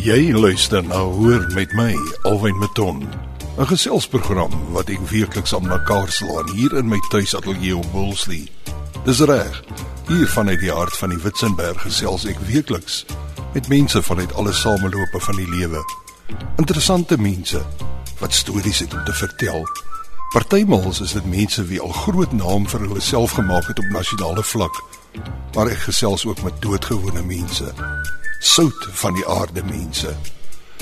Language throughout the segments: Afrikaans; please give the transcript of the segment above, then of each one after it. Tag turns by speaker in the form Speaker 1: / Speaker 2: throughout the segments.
Speaker 1: Jy luister na Hoor met my, Alwyn Maton. 'n Geselsprogram wat ek weekliks aan mekaar slaan hier in my tuisateljee op Woolsley. Dis reg. Hier vanuit die hart van die Witzenberg gesels ek weekliks met mense vanuit alle samelope van die lewe. Interessante mense wat stories het om te vertel. Partymals is dit mense wie al groot naam vir hulle self gemaak het op nasionale vlak. Maar ek gesels ook met doodgewone mense sout van die aarde mense.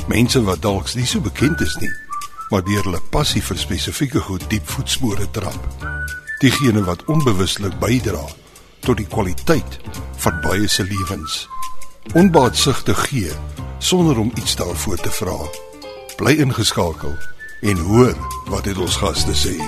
Speaker 1: Mense wat dalk nie so bekend is nie, maar deur hulle passie vir spesifieke goed diep voetspore trap. Diegene wat onbewuslik bydra tot die kwaliteit van baie se lewens. Onbaatsugtig gee sonder om iets daarvoor te vra. Bly ingeskakel en hoor wat dit ons gaste sê.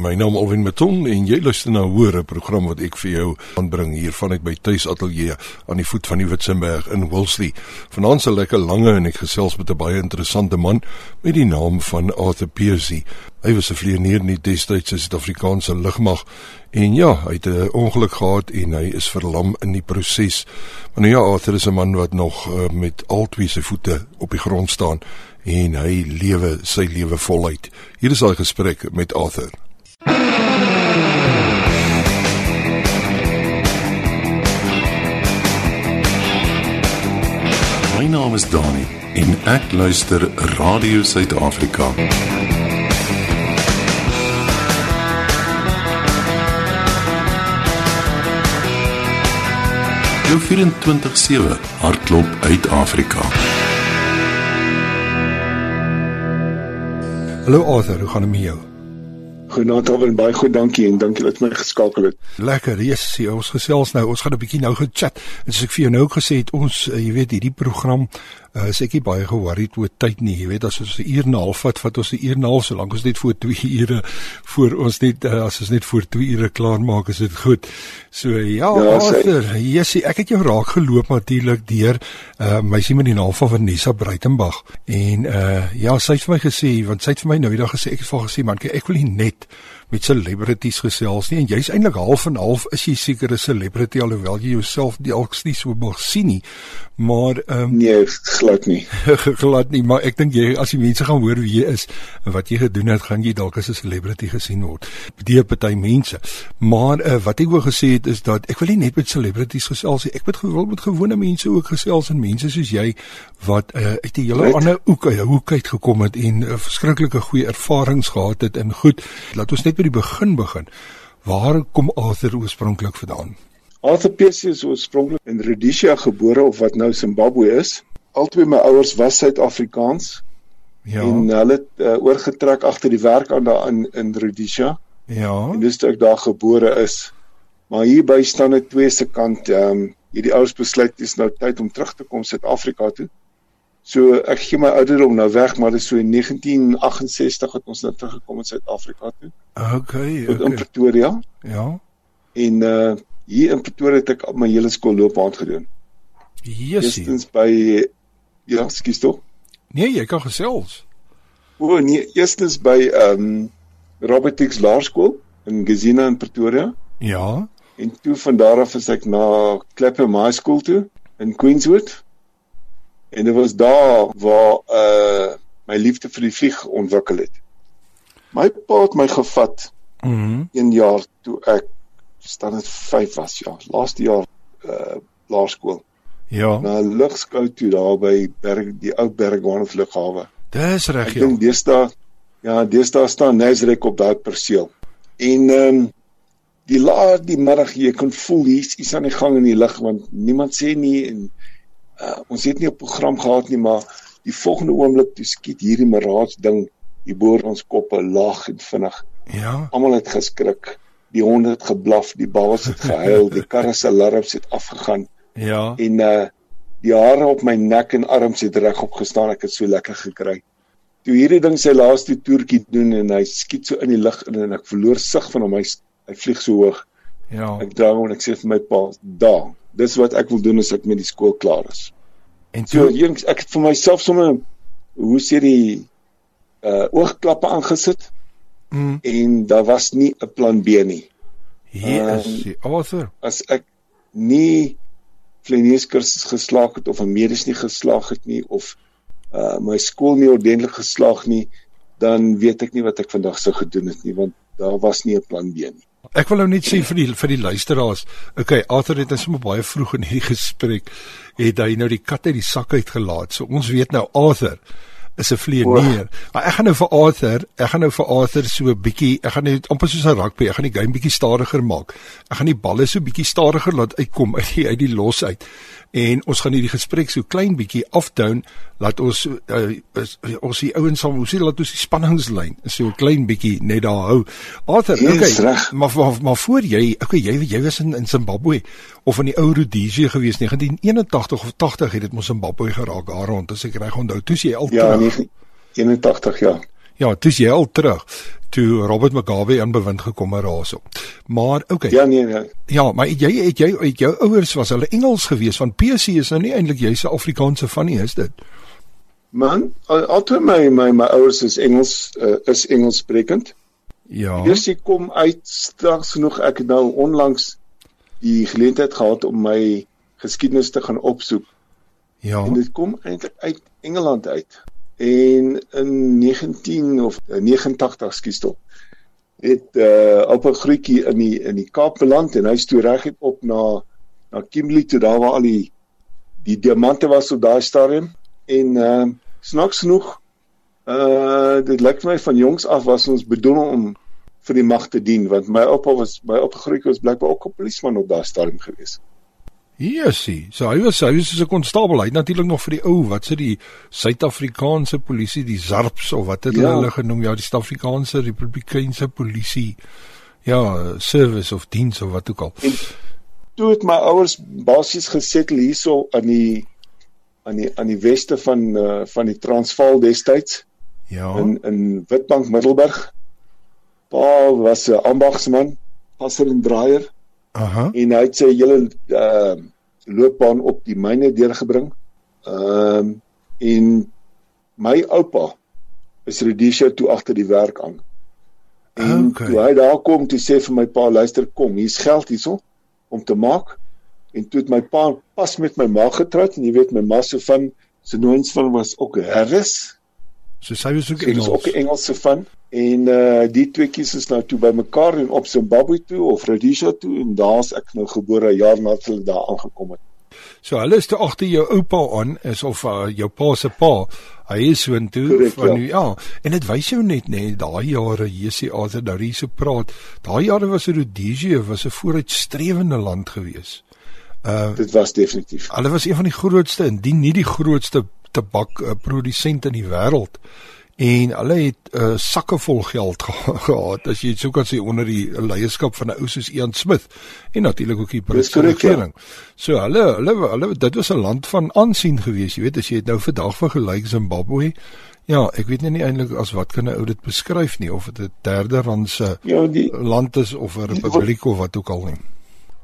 Speaker 1: My naam is Alwyn Meton en jy luister na 'n hore program wat ek vir jou aanbring hier vanuit my tuisateljee aan die voet van die Witzenberg in Woolsley. Vanaand se lekker lange en ek gesels met 'n baie interessante man met die naam van Arthur Piercy. Hy was 'n vlieënier in die destydse Suid-Afrikaanse lugmag en ja, hy het 'n ongeluk gehad en hy is verlam in die proses. Maar nou ja, Arthur is 'n man wat nog uh, met al twee sy voete op die grond staan en hy lewe sy lewe voluit. Hier is al gesprek met Arthur.
Speaker 2: My naam is Dani en ek luister Radio Suid-Afrika. Jou 24/7 hardloop uit Afrika.
Speaker 1: Hallo Arthur, hoe gaan dit met jou?
Speaker 3: Goeienaand Alwyn, baie goed, dankie en dankie dat jy my geskakel het.
Speaker 1: Lekker, yes, ons gesels nou. Ons gaan 'n bietjie nou gechat. En soos ek vir jou nou gesê het, ons uh, jy weet hierdie program uh, is ek nie baie ge-worried oor tyd nie. Jy weet as ons 'n uur en 'n half vat, vat ons 'n uur en 'n half, solank ons net voor 2 ure voor ons net uh, as ons net voor 2 ure klaar maak, is dit goed. So ja, ja Arthur, yes, ek het jou raak geloop natuurlik deur uh, meisie met die naam van Vanessa Breitenberg. En uh, ja, sy het vir my gesê, want sy het vir my nou die dag gesê ek het vir gesê man, ek wil nie net met celebrities gesels nie en jy's eintlik half en half is jy seker 'n celebrity alhoewel jy jouself dalk nie so mag sien nie maar ehm um,
Speaker 3: nee glad nie.
Speaker 1: glad nie maar ek dink jy as die mense gaan hoor wie jy is en wat jy gedoen het gaan jy dalk as 'n celebrity gesien word. Deur party mense. Maar uh, wat ek wou gesê het is dat ek wil nie net met celebrities gesels nie. Ek wil gewoon met gewone mense ook gesels en mense soos jy wat uh, uit 'n hele ander hoek uit hoek uit gekom het en uh, verskriklike goeie ervarings gehad het en goed. Laat ons net by die begin begin. Waar kom Arthur oorspronklik vandaan?
Speaker 3: Arthur Pierce is oorspronklik in Rhodesia gebore of wat nou Zimbabwe is. Albei my ouers was Suid-Afrikaans. Ja. En hulle het uh, oorgetrek agter die werk aan daar in in Rhodesia.
Speaker 1: Ja.
Speaker 3: En dis toe ek daar gebore is. Maar hier by staan dit twee se kant, ehm um, hierdie ouers besluit dis nou tyd om terug te kom Suid-Afrika toe. So ek gee my ouderdom nou weg, maar dit is so in 1968 het ons nou teruggekom in Suid-Afrika toe.
Speaker 1: Okay, okay.
Speaker 3: In Pretoria.
Speaker 1: Ja.
Speaker 3: En uh hier in Pretoria het ek my hele skoolloopbaan gedoen.
Speaker 1: Jessie.
Speaker 3: Eerstens by ja, skus tog.
Speaker 1: Nee, jy kan gesels.
Speaker 3: O nee, eerstens by ehm um, Robotics Laerskool in Gesina in Pretoria.
Speaker 1: Ja.
Speaker 3: En toe van daar af is ek na Clapham High School toe in Queenswood. En dit was daar waar uh my liefde vir die vlieg ontwikkel het. My pa het my gevat
Speaker 1: Mhm. Mm
Speaker 3: een jaar toe ek staan dit 5 was ja, laaste jaar uh laerskool.
Speaker 1: ja.
Speaker 3: Na lugskou toe daar by Berg die ou Bergwanath lughawe.
Speaker 1: Dis reg
Speaker 3: Ek
Speaker 1: ja.
Speaker 3: dink deesdae ja, deesdae staan Nasrek op daai perseel. En ehm um, die laat die middag jy kon voel hier's iets aan die gang in die lug want niemand sê nie en uh, ons het nie 'n program gehad nie maar die volgende oomblik toe skiet hierdie mirage ding hier bo ons koppe laag en vinnig.
Speaker 1: Ja.
Speaker 3: Almal het geskrik. Die honde het geblaf, die babas het gehuil, die karre se alarms het afgegaan
Speaker 1: Ja.
Speaker 3: en uh die hare op my nek en arms het regop gestaan. Ek het so lekker gekry. Toe hierdie ding sy laaste toertjie doen en hy skiet so in die lug in en ek verloor sig van hom. Hy hy vlieg so hoog.
Speaker 1: Ja.
Speaker 3: Ek draai hom en ek sê vir my pa, "Da, dis wat ek wil doen as ek met die skool klaar is." En toe so, jy's ek het vir myself sommer hoe sê die uh oogklappe aangesit. Mm. En daar was nie 'n plan B nie.
Speaker 1: Hier is um, die author.
Speaker 3: As ek nie vleenieskursus geslaag het of 'n medies nie geslaag het nie of uh my skool nie ordentlik geslaag nie, dan weet ek nie wat ek vandag sou gedoen het nie want daar was nie 'n plan B nie.
Speaker 1: Ek wil nou net sê vir die vir die luisteraars, okay, Arthur het ons sommer baie vroeg in hierdie gesprek het hy nou die kat uit die sak uitgelaat. So ons weet nou Arthur is 'n vleienier. Maar ek gaan nou vir Arthur, ek gaan nou vir Arthur so 'n bietjie, ek gaan net amper soos 'n rugby, ek gaan die game bietjie stadiger maak. Ek gaan die balle so bietjie stadiger laat uitkom uit die uit die los uit en ons gaan hierdie gesprek so klein bietjie afdown laat ons uh, is, ons die ouens sal sê laat ons die spanningslyn so klein bietjie net daar hou. Arthur,
Speaker 3: yes,
Speaker 1: okay. Maar, maar maar voor jy, okay, jy jy was in in Zimbabwe of in die ou Rhodesia gewees 1981 of 80 het dit mos Zimbabwe geraak daar rond as ek reg onthou. Toe jy al
Speaker 3: Ja, 81 ja.
Speaker 1: Ja, toe jy al terug toe Robert Mugabe aan bewind gekom het daarso. Maar okay.
Speaker 3: Ja nee nee.
Speaker 1: Ja, maar jy het jy uit jou ouers was hulle Engels gewees want PC is nou nie eintlik jy se Afrikaanse van nie, is dit?
Speaker 3: Man, altyd my my my ouers is Engels uh, is Engels sprekend.
Speaker 1: Ja.
Speaker 3: Eers ek kom uit straks genoeg ek het nou onlangs die geleentheid gehad om my geskiedenis te gaan opsoek.
Speaker 1: Ja.
Speaker 3: En dit kom eintlik uit Engeland uit en in 19 of 89 eh, skuis tog het uh op 'n groetjie in die in die Kaap beland en hy stoor reg op na na Kimberley toe daar waar al die die diamante was op daai stadium. En uh snaaks genoeg uh dit lyk vir my van jongs af was ons bedoel om vir die mag te dien want my oupa was my opgegroei was blykbaar ook 'n polisieman op daai stadium geweest
Speaker 1: Yesie. So hy was hy was so 'n konstabel. Hy het natuurlik nog vir die ou, wat sê die Suid-Afrikaanse polisie, die SARPs of wat het ja. hulle genoem? Ja, die Suid-Afrikaanse Republikeinse polisie. Ja, service of diens of wat ook al. En
Speaker 3: toe het my ouers basies gesettel hierso aan die aan die aan die weste van uh, van die Transvaal destyds.
Speaker 1: Ja.
Speaker 3: In in Witbank Middelburg. Pa was 'n ambagsman, passer en draaier.
Speaker 1: Aha.
Speaker 3: En hy het sy hele uh loopbaan op die myne deurgebring. Ehm uh, en my oupa is Rhodesia toe agter die werk aan. En okay. toe hy daar kom toe sê vir my pa luister kom, hier's geld hierso om te maak. En toe het my pa pas met my ma getroud en jy weet my ma se van se nooits van was ook Harris.
Speaker 1: So sy was ook Engels.
Speaker 3: Sy was ook Engelse van en uh die tweeetjies is nou toe by mekaar en op Zimbabwe toe of Rhodesia toe en daar's ek nou gebore jaar nadat hulle daar aangekom het.
Speaker 1: So hulle is toe agter jou oupa aan is of uh, jou pa se pa. Hy is so intoe van
Speaker 3: ja.
Speaker 1: ja. En dit wys jou net nê nee, daai jare JC Arthur daar hier so praat. Daai jare was Rhodesia was 'n vooruitstrewende land gewees.
Speaker 3: Uh dit was definitief.
Speaker 1: Hulle was een van die grootste indien nie die grootste tabak uh, produsent in die wêreld en hulle het uh, sakke vol geld gehad as jy sou kan sê onder die leierskap van 'n ou soos Ian Smith en natuurlik ook die Britse regering. Ja. So hulle hulle hulle dit was 'n land van aansien gewees, jy weet as jy dit nou vandag vergelyk Zimbabwe. Ja, ek weet nie eintlik as wat kan 'n ou dit beskryf nie of dit 'n derde randse ja, die, land is of 'n republiek of wat ook al nie.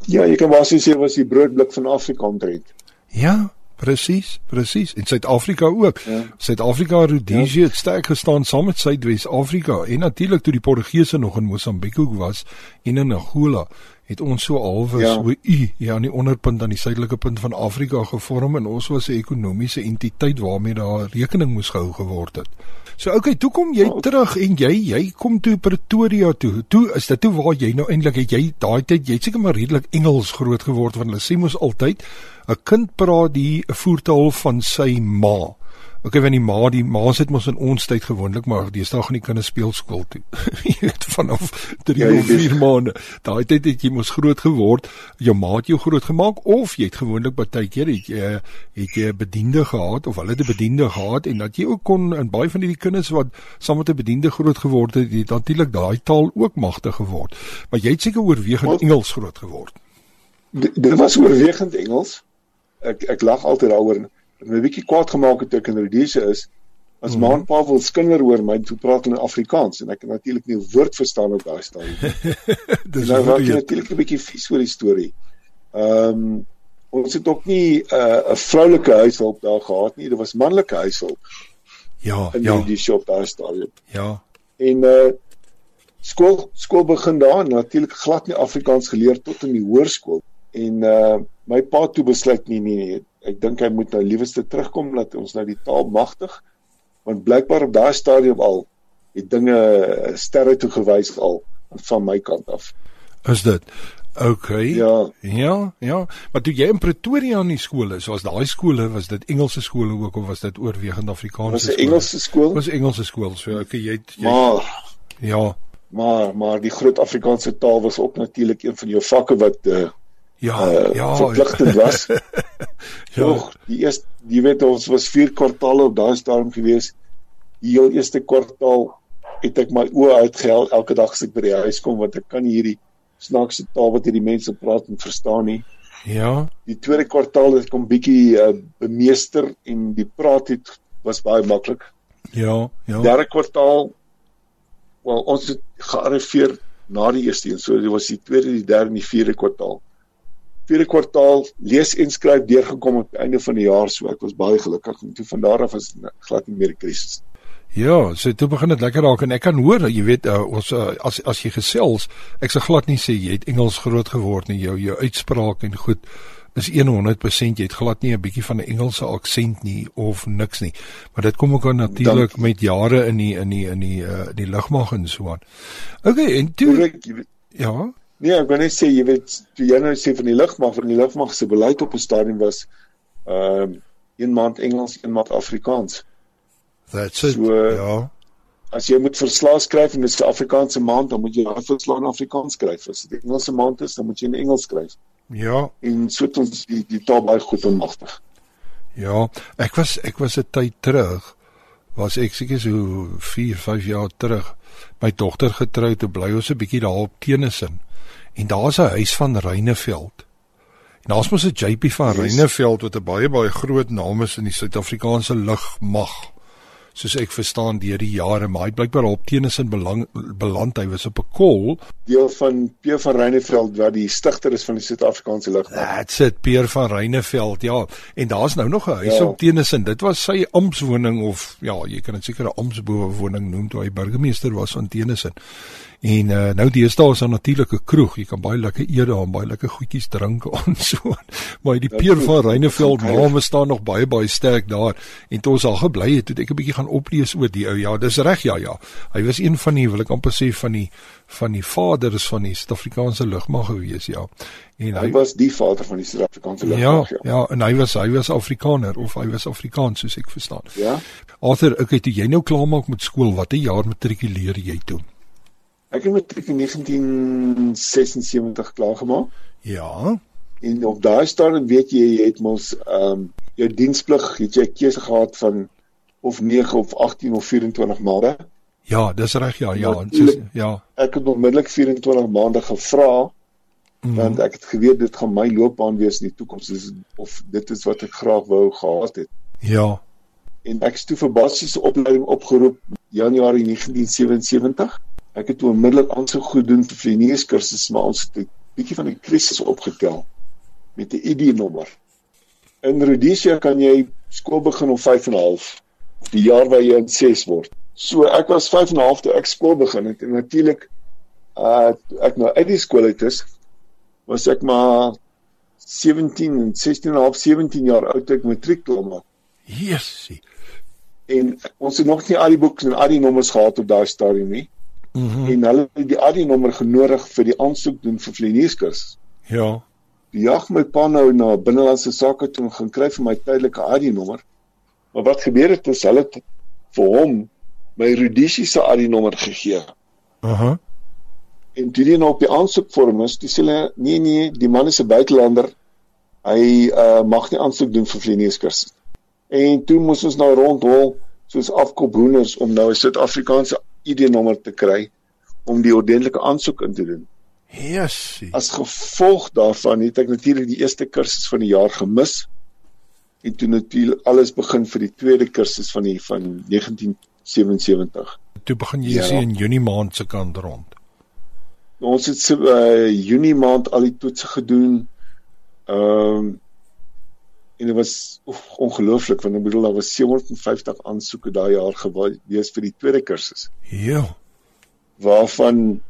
Speaker 3: Ja, jy kan basies sê was die broodblik van Afrika omtrent.
Speaker 1: Ja, Presies, presies. En Suid-Afrika ook. Ja. Suid-Afrika en Rhodesia ja. het sterk gestaan saam met Suidwes-Afrika en natuurlik toe die Portugese nog in Mosambiek was en in Angola het ons so alwe ja. so u ja aan die onderpunt aan die suidelike punt van Afrika gevorm en ons was 'n ekonomiese entiteit waarmee daar rekening moes gehou geword het. So okay, toe kom jy oh. terug en jy jy kom toe Pretoria toe. Toe is dit toe waar jy nou eintlik het jy daai tyd jy seker maar redelik Engels groot geword want hulle sê mos altyd 'n kind praat die voertaal van sy ma. Okay, wanneer die ma die ma sit mos in ons tyd gewoonlik maar deesdae gaan die kinders speel skool toe. jy weet vanaf 3 ja, of 4 maande. Daai tyd het jy mos groot geword. Jou ma het jou groot gemaak of jy het gewoonlik baie keer het jy het jy 'n bediende gehad of hulle het 'n bediende gehad en dat jy ook kon in baie van hierdie kinders wat saam met 'n bediende groot geword het, het natuurlik daai taal ook magtig geword. Maar jy het seker oorwegend Engels groot geword.
Speaker 3: Dit was oorwegend Engels ek ek lag altyd daaroor en my bietjie kwaad gemaak het ek in Rhodesia is as mm. maan pa wil skinder hoor my toe praat in Afrikaans en ek kan natuurlik nie 'n woord verstaan op daai stadium. Dis nou raak jy natuurlik 'n bietjie vies oor die storie. Ehm um, ons het ook nie 'n uh, vroulike huishulp daar gehad nie, dit was manlike huishulp.
Speaker 1: Ja,
Speaker 3: in
Speaker 1: ja.
Speaker 3: die shop daar stadium.
Speaker 1: Ja.
Speaker 3: En uh skool skool begin daar natuurlik glad nie Afrikaans geleer tot in die hoërskool. En uh my pa toe besluit nie nee nee, ek dink hy moet nou liewerste terugkom dat ons nou die taal magtig want blykbaar op daai stadium al het dinge sterre toe gewys al van my kant af.
Speaker 1: Is dit? OK.
Speaker 3: Ja.
Speaker 1: Ja, ja. Maar toe jy in Pretoria in die skool is, was daai skole, was dit Engelse skole ook of was dit oorwegend Afrikaanse
Speaker 3: skole? Was 'n Engelse skool?
Speaker 1: Was Engelse skool. So OK, jy het
Speaker 3: jy Maar
Speaker 1: ja,
Speaker 3: maar maar die groot Afrikaanse taal was ook natuurlik een van jou vakke wat uh
Speaker 1: ja, uh, ja,
Speaker 3: verpligtend was.
Speaker 1: ja.
Speaker 3: Toch, die eerste jy weet ons was vier kwartaale op daai stadium gewees. Die heel eerste kwartaal het ek my oë uitgehel elke dag as ek by die huis kom want ek kan hierdie snaakse taal wat hierdie mense praat en verstaan nie.
Speaker 1: Ja.
Speaker 3: Die tweede kwartaal het kom bietjie uh, bemeester en die praat het was baie maklik.
Speaker 1: Ja, ja.
Speaker 3: Derde kwartaal wel ons het gearriveer na die eerste een. So dit was die tweede, die derde en die vierde kwartaal. Vierde kwartaal lees en skryf deurgekom op die einde van die jaar so ek was baie gelukkig en toe van daar af was glad nie meer 'n krisis.
Speaker 1: Ja, so toe begin dit lekker raak en ek kan hoor, jy weet, uh, ons uh, as as jy gesels, ek se glad nie sê jy het Engels groot geword nie, jou jou uitspraak en goed is 100% jy het glad nie 'n bietjie van 'n Engelse aksent nie of niks nie. Maar dit kom ook aan natuurlik met jare in die in die in die uh die lugmag en so aan. Okay, en toe
Speaker 3: Correct,
Speaker 1: ja.
Speaker 3: Nee, ek wil net sê jy weet, toe jy nou sê van die lugmag, van die lugmag se beleid op 'n stadium was ehm uh, een maand Engels, een maand Afrikaans.
Speaker 1: That's it.
Speaker 3: So,
Speaker 1: ja.
Speaker 3: As jy moet verslae skryf en dit is 'n Afrikaanse maand, dan moet jy daai verslae in Afrikaans skryf. As dit Engelse maand is, dan moet jy in Engels skryf.
Speaker 1: Ja.
Speaker 3: En so het ons die die taal baie goed onmagtig.
Speaker 1: Ja, ek was ek was 'n tyd terug was ek seker so 4, 5 jaar terug. My dogter getroud, toe bly ons 'n bietjie daar op Teenissen. En daar's 'n huis van Reyneveld. En daar's mos 'n JP van yes. Reyneveld wat 'n baie baie groot naam is in die Suid-Afrikaanse lugmag soos ek verstaan deur die jare maar hy blykbaar op teenoor in belang beland hy was op 'n kol
Speaker 3: deel van Pierre van Reyneveld wat die stigter is van die Suid-Afrikaanse lugmag.
Speaker 1: That's it Pierre van Reyneveld ja en daar's nou nog 'n huis ja. op teenoor dit was sy ampswoning of ja jy kan dit seker 'n ampsbewoning noem toe hy burgemeester was van teenoor En uh, nou deesdae is daar natuurlik 'n kroeg. Jy kan baie lekker eet daar baie lekker goedjies drink en so. Maar die Pier van Reyneveld name staan nog baie baie sterk daar. En toe ons al gebly het, het ek 'n bietjie gaan oplees oor die ou. Ja, dis reg ja ja. Hy was een van die wil ek amper sê van die van die vaders van die Suid-Afrikaanse lugmag gewees, ja.
Speaker 3: En hy, hy was die vader van die Suid-Afrikaanse lugmag,
Speaker 1: ja. Ja, ja, en hy was hy was Afrikaner of hy was Afrikaans soos ek verstaan.
Speaker 3: Ja.
Speaker 1: Arthur, okay, toe jy nou klaarmaak met skool, watter jaar matrikuleer jy toe?
Speaker 3: Ek het matriek in 1976 klaar gemaak.
Speaker 1: Ja.
Speaker 3: En op daai stadium weet jy jy het mos ehm um, jou diensplig, het jy 'n keuse gehad van of 9 of 18 of 24 maande.
Speaker 1: Ja, dis reg ja, ja, soos, ja.
Speaker 3: Ek het onmiddellik 24 maande gevra mm. want ek het geweet dit gaan my loopbaan wees in die toekoms of dit is wat ek graag wou gehad het.
Speaker 1: Ja.
Speaker 3: En ek het toe vir basiese opleiding opgeroep Januarie 1977 ek het onmiddellik aansoek gedoen vir vlieënies kursus maar ons het 'n bietjie van 'n krisis opgetel met 'n ID-nommer. In Rhodesia kan jy skool begin om 5 en 'n half die jaar waar jy in 6 word. So ek was 5 en 'n half toe ek skool begin het en natuurlik uh ek nou uit die skool uit is was ek maar 17 en 16 en 'n half 17 jaar oud ek matriek klaar maak.
Speaker 1: Jessie.
Speaker 3: En ons het nog nie al die boeke en al die nommers gehad op daai stadium nie. Mm -hmm. En hulle het die ADI nommer genodig vir die aansoek doen vir vlieënierskursus.
Speaker 1: Ja.
Speaker 3: Die jag my pa nou na binnelandse sake toe gaan kry vir my tydelike ADI nommer. Maar wat gebeur het is hulle het vir hom my Rhodesiese ADI nommer gegee.
Speaker 1: Aha. Uh -huh.
Speaker 3: En toe die nou op die aansoekvorm is, dis hulle nee nee, die man is 'n buitelander. Hy uh mag nie aansoek doen vir vlieënierskursus. En toe moes ons nou rondhol soos afkop hoenders om nou 'n Suid-Afrikaanse ID-nommer te kry om die ordentlike aansoek in te doen.
Speaker 1: Jessie.
Speaker 3: As gevolg daarvan het ek natuurlik die eerste kursus van die jaar gemis en toe natuurlik alles begin vir die tweede kursus van die van 1977.
Speaker 1: Toe begin jy ja. sien in Junie maand se kant rond.
Speaker 3: Ons het so uh, Junie maand al die toetse gedoen. Ehm um, en dit was ongelooflik want ek bedoel daar was 750 aansoeke daai jaar gewees vir die tweede kursus.
Speaker 1: Ja.
Speaker 3: Waarvan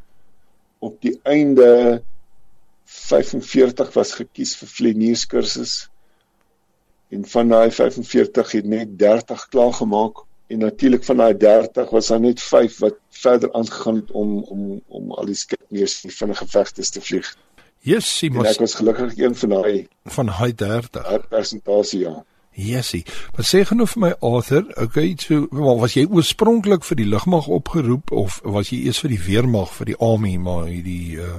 Speaker 3: op die einde 45 was gekies vir vlieënierskursus. En van daai 45 het net 30 klaar gemaak en natuurlik van daai 30 was daar net 5 wat verder aangegaan het om om om al die skipneers die vinnige vegters te vlieg.
Speaker 1: Jessie,
Speaker 3: maar ek was gelukkig een van daai
Speaker 1: van hy 30.
Speaker 3: Daai persentasie ja.
Speaker 1: Jessie, maar sê genoeg vir my Arthur, okay, so maar was jy oorspronklik vir die lugmag opgeroep of was jy eers vir die weermag vir die army maar hierdie uh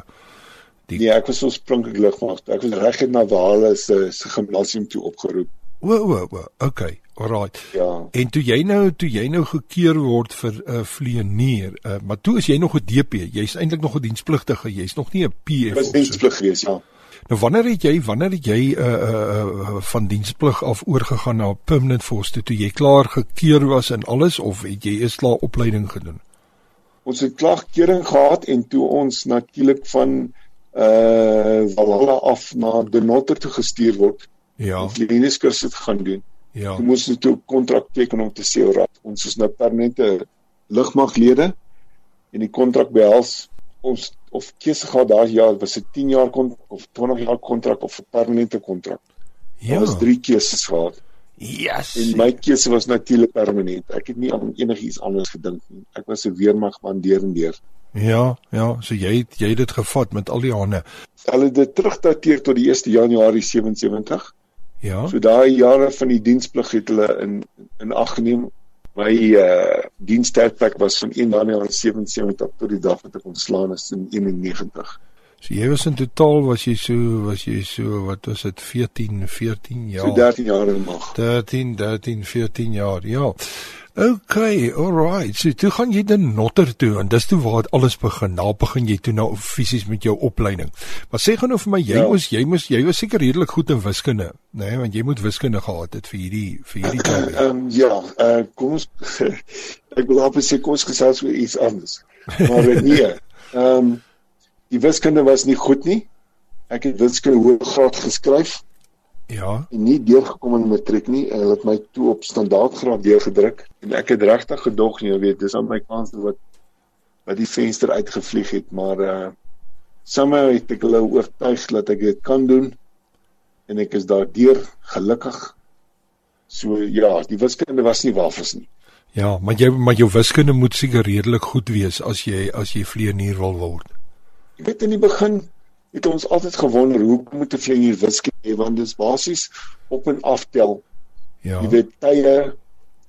Speaker 3: die Nee, ek was oorspronklik lugmag. Ek was reg na Wale se se gimnasium toe opgeroep.
Speaker 1: O, o, o, okay. Alright.
Speaker 3: Ja.
Speaker 1: En toe jy nou toe jy nou gekeer word vir 'n uh, vlieënier, uh, maar toe is jy nog 'n DP. Jy's eintlik nog 'n dienspligtige. Jy's nog nie 'n PF
Speaker 3: of so. diensplig gewees, ja.
Speaker 1: Nou wanneer het jy wanneer het jy uh, uh, uh, van diensplig af oorgegaan na permanent force toe, toe jy klaar gekeer was en alles of het jy eers klaar opleiding gedoen?
Speaker 3: Ons het klaar kering gehad en toe ons natuurlik van uh Valhalla af na De Notter toe gestuur word.
Speaker 1: Ja.
Speaker 3: Die vlieënierskursus het gaan doen.
Speaker 1: Ja.
Speaker 3: Ons moes net 'n kontrak teken om te sê oor ons is nou permanente lugmaglede en die kontrak behels ons of keuse gehad daai jaar was 'n 10 jaar kontrak of 20 jaar kontrak of 'n permanente kontrak.
Speaker 1: Ja.
Speaker 3: Ons drie keuses gehad.
Speaker 1: Yes.
Speaker 3: En my keuse was natuurlik permanent. Ek het nie aan enigiets anders gedink nie. Ek was 'n weermagman deur en deur.
Speaker 1: Ja, ja, so jy het jy het dit gevat met al die hande.
Speaker 3: Hulle dit terugdateer tot die 1 Januarie 77.
Speaker 1: Ja.
Speaker 3: So daai jare van die diensplig het hulle in in ag geneem. My uh dienstydperk was van 1 Januarie 77 tot die dag wat ek ontslaan is in 91.
Speaker 1: So jy was in totaal was jy so was jy so wat was dit 14 14 jaar.
Speaker 3: So 13 jaar in mag.
Speaker 1: 13 13 14 jaar. Ja. Okay, alright. So toe gaan jy dan Notter toe en dis toe waar alles begin. Daar begin jy toe nou fisies met jou opleiding. Maar sê gou nou vir my, jy ja. moes jy moes jy was seker redelik goed in wiskunde, né, nee, want jy moet wiskunde gehad het vir hierdie vir hierdie job.
Speaker 3: Ehm um, ja, uh, kom ons ek wil op sê kom ons gesels oor iets anders. Maar nee. Ehm um, die wiskunde was nie goed nie. Ek het wiskunde hoë graad geskryf.
Speaker 1: Ja.
Speaker 3: En nie deurgekom in matriek nie. Hulle het my toe op standaardgraad deurgedruk en ek het regtig gedog nie, jy weet, dis aan my kans wat wat die venster uitgevlieg het, maar uh somehow het ek hulle oortuig dat ek dit kan doen en ek is daardeur gelukkig. So ja, die wiskunde was nie waarfors nie.
Speaker 1: Ja, maar jy maar jou wiskunde moet seker redelik goed wees as jy as jy vlieënier wil word.
Speaker 3: Ek weet in die begin het ons altyd gewonder hoe moet 'n vlieënier wiskunde hê want dit is basies op en af tel.
Speaker 1: Ja.
Speaker 3: Jy weet tye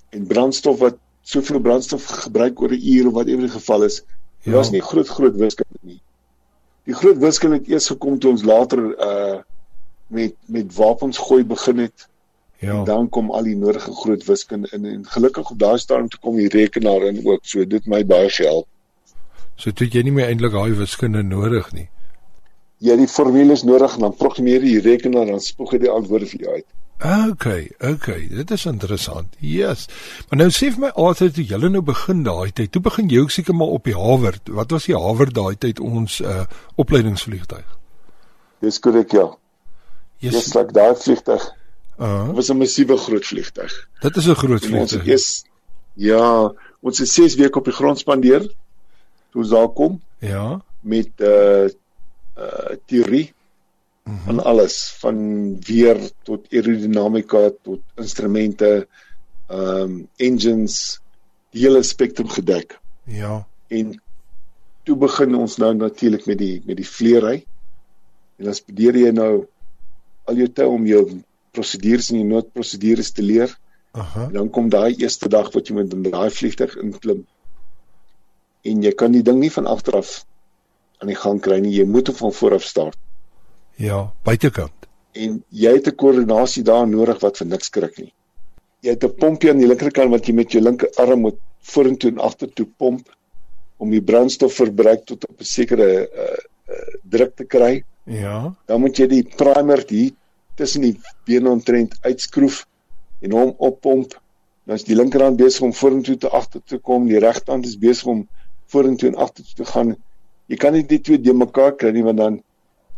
Speaker 3: en brandstof wat soveel brandstof gebruik oor 'n uur of whatever die geval is. Dit ja. was nie groot groot wiskunde nie. Die groot wiskunde het eers gekom toe ons later uh met met wapens gooi begin het.
Speaker 1: Ja.
Speaker 3: En dan kom al die nodige groot wiskunde in en gelukkig op daai stadium toe kom die rekenaar in ook. So dit my baie gehelp.
Speaker 1: So toe jy nie meer eintlik daai wiskunde nodig nie
Speaker 3: jy die formules nodig en dan programmeer jy die rekenaar en dan spoeg jy die antwoorde vir jou uit.
Speaker 1: Okay, okay, dit is interessant. Yes. Maar nou sê vir my altyd toe julle nou begin daai tyd, toe begin jy ook seker maar op die Hawerd. Wat was die Hawerd daai tyd ons uh opleidingsvliegtuig?
Speaker 3: Dis korrek ja. Yes. Dis like daai vliegtuig.
Speaker 1: Uh -huh.
Speaker 3: was 'n massiewe groot vliegtuig.
Speaker 1: Dit is 'n groot vliegtuig.
Speaker 3: Ons ja, ons het 6 weke op die grond spandeer. Toe ons daar kom.
Speaker 1: Ja.
Speaker 3: Met uh uh teorie mm -hmm. van alles van weer tot aerodinamika tot instrumente ehm um, engines die hele spektrum gedek.
Speaker 1: Ja.
Speaker 3: En toe begin ons nou natuurlik met die met die vleery. En dan studeer jy nou al jou tyd om jou prosedures en die noodprosedures te leer.
Speaker 1: Aha.
Speaker 3: En dan kom daai eerste dag wat jy met 'n daai vliegtuig inklim. En jy kan die ding nie van agteraf aan die gang kry nie. Jy moet hom van vooraf start.
Speaker 1: Ja, buitekant.
Speaker 3: En jy het 'n koördinasie daar nodig wat vir niks skrik nie. Jy het 'n pompie aan die linkerkant wat jy met jou linkerarm moet vorentoe en agtertoe pomp om die brandstofverbruik tot op 'n sekere uh, uh, druk te kry.
Speaker 1: Ja.
Speaker 3: Dan moet jy die primer hier tussen die bene ontrent uitskroef en hom oppomp. Dan is die linkerhand besig om vorentoe te agtertoe te kom, die regterhand is besig om vorentoe en agtertoe te gaan jy kan nie die twee de mekaar kry nie want dan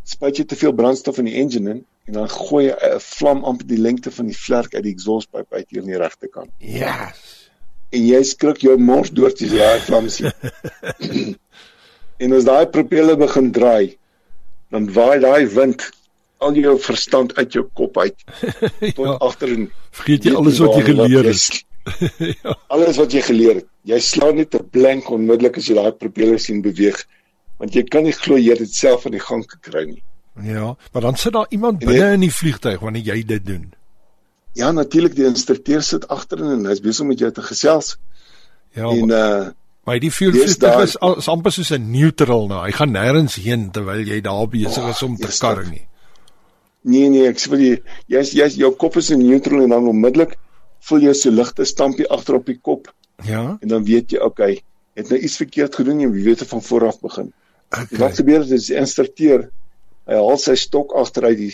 Speaker 3: spuit jy te veel brandstof in die engine in en dan gooi jy 'n vlam amper die lengte van die vlerk uit die exhaustpyp uit hier aan die regterkant.
Speaker 1: Yes.
Speaker 3: En jy skrik jou mors dood as jy daai vlam sien. en as daai propeller begin draai, dan waai daai wind al jou verstand uit jou kop uit tot
Speaker 1: ja.
Speaker 3: agterin.
Speaker 1: Vergeet jy alles wat jy geleer het.
Speaker 3: ja. Alles wat jy geleer het. Jy slaan net 'n blank onmiddellik as jy daai propeller sien beweeg, want jy kan nie glo jy het dit self aan die gang gekry nie.
Speaker 1: Ja, maar dan sit daar iemand binne in die vliegtuig wanneer jy dit doen.
Speaker 3: Ja, natuurlik die instrukteur sit agterin en hy's besig met jou te gesels.
Speaker 1: Ja.
Speaker 3: En uh
Speaker 1: maar die vliegtuig is, is amper soos 'n neutral nou. Hy gaan nêrens heen terwyl jy daar besig is om te oh, kar nie.
Speaker 3: Nee nee, ek sê vir jy, jy's jy's jou kop is in neutral en dan onmiddellik voel jy so ligte stampie agter op die kop.
Speaker 1: Ja.
Speaker 3: En dan weet jy, okay, het nou iets verkeerd gedoen en jy weet van voor af begin.
Speaker 1: Okay.
Speaker 3: Wat gebeur is die instrukteur hy haal sy stok agteruit die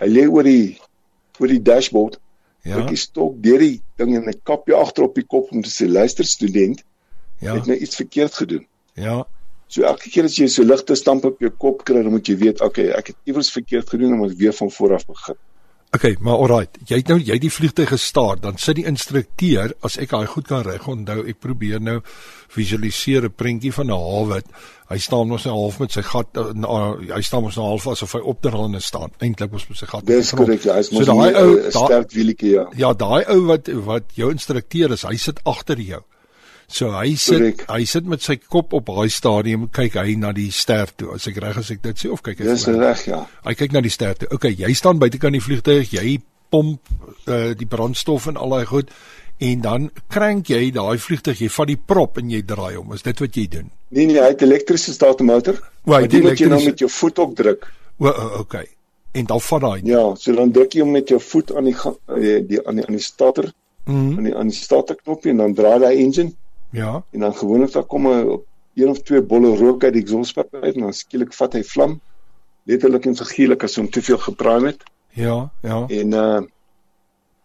Speaker 3: hy lê oor die oor die dashboard. Ja. Hy stok deur die ding en hy kap jou agter op die kop om te sê luister student, ja. het nou iets verkeerd gedoen.
Speaker 1: Ja.
Speaker 3: So elke keer as jy so ligte stamp op jou kop kry, dan moet jy weet, okay, ek het iewers verkeerd gedoen en moet weer van voor af begin.
Speaker 1: Okay, maar alright. Jy het nou jy het die vliegtuig gestaar, dan sit die instrukteur as ek daai goed kan reg onthou, ek probeer nou visualiseer 'n prentjie van 'n hawe. Hy staan mos nou half met sy gat uh, hy staan mos nou half asof hy op terrane staan. Eintlik mos met sy gat.
Speaker 3: Dis korrek, ja, hy's mos so daai ou sterk wielietjie ja.
Speaker 1: Ja, daai ou wat wat jou instrukteur is, hy sit agter jou. So hy sit Correct. hy sit met sy kop op daai stadium kyk hy na die ster toe. As ek reg as ek dit sê of kyk
Speaker 3: hy Dis reg ja.
Speaker 1: Hy kyk na die ster toe. Okay, jy staan buitekant die vliegtuig, jy pomp uh, die brandstof en al daai goed en dan krank jy daai vliegtuig, jy vat die prop en jy draai hom. Is dit wat jy doen?
Speaker 3: Nee nee, hy het elektriese startmotor. Wat jy elektrische... nou met jou voet op druk.
Speaker 1: O, okay. En dan vat daai.
Speaker 3: Ja, so dan druk jy hom met jou voet aan die die, die aan die aan die starter.
Speaker 1: Mm.
Speaker 3: aan die aan die starterknopie en dan draai hy engine.
Speaker 1: Ja.
Speaker 3: En dan gewoonlik dan kom 'n een of twee bolle rook uit die exhaustpipe uit en dan skielik vat hy vlam. Letterlik en figuurlik as hom te veel gepraai het.
Speaker 1: Ja, ja.
Speaker 3: En uh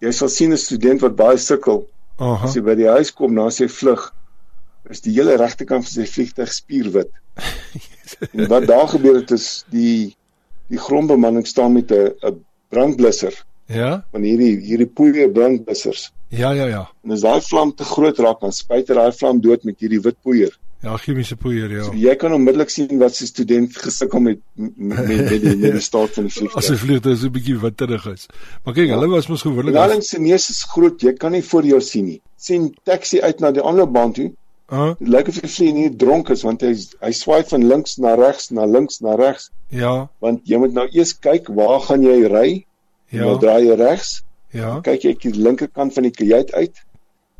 Speaker 3: jy sal sien 'n student wat baie sukkel.
Speaker 1: Aha.
Speaker 3: As hy by die huis kom na sy vlug, is die hele regterkant van sy vliegtuig spierwit. en wat daar gebeur het is die die grondbemanning staan met 'n 'n brandblusser.
Speaker 1: Ja.
Speaker 3: Van hierdie hierdie poeier brandblussers.
Speaker 1: Ja, ja, ja.
Speaker 3: En as daai vlam te groot raak, dan spuit hy daai vlam dood met hierdie wit poeier.
Speaker 1: Ja, chemiese poeier, ja.
Speaker 3: So, jy kan onmiddellik sien wat sy student gesukkel met met met, met die met die staat van die vliegtuig.
Speaker 1: As die vliegtuig so 'n bietjie witterig is. Maar kyk, ja. hulle was mos gewoonlik.
Speaker 3: Landing se neus is groot, jy kan nie voor jou sien nie. sien taxi uit na die ander baan toe.
Speaker 1: Uh -huh.
Speaker 3: Lyk of die vlieg nie dronk is want hy hy swaai van links na regs, na links na regs.
Speaker 1: Ja.
Speaker 3: Want jy moet nou eers kyk waar gaan jy ry?
Speaker 1: Ja.
Speaker 3: Nou draai jy regs.
Speaker 1: Ja.
Speaker 3: Kyk jy die linkerkant van die kajuit uit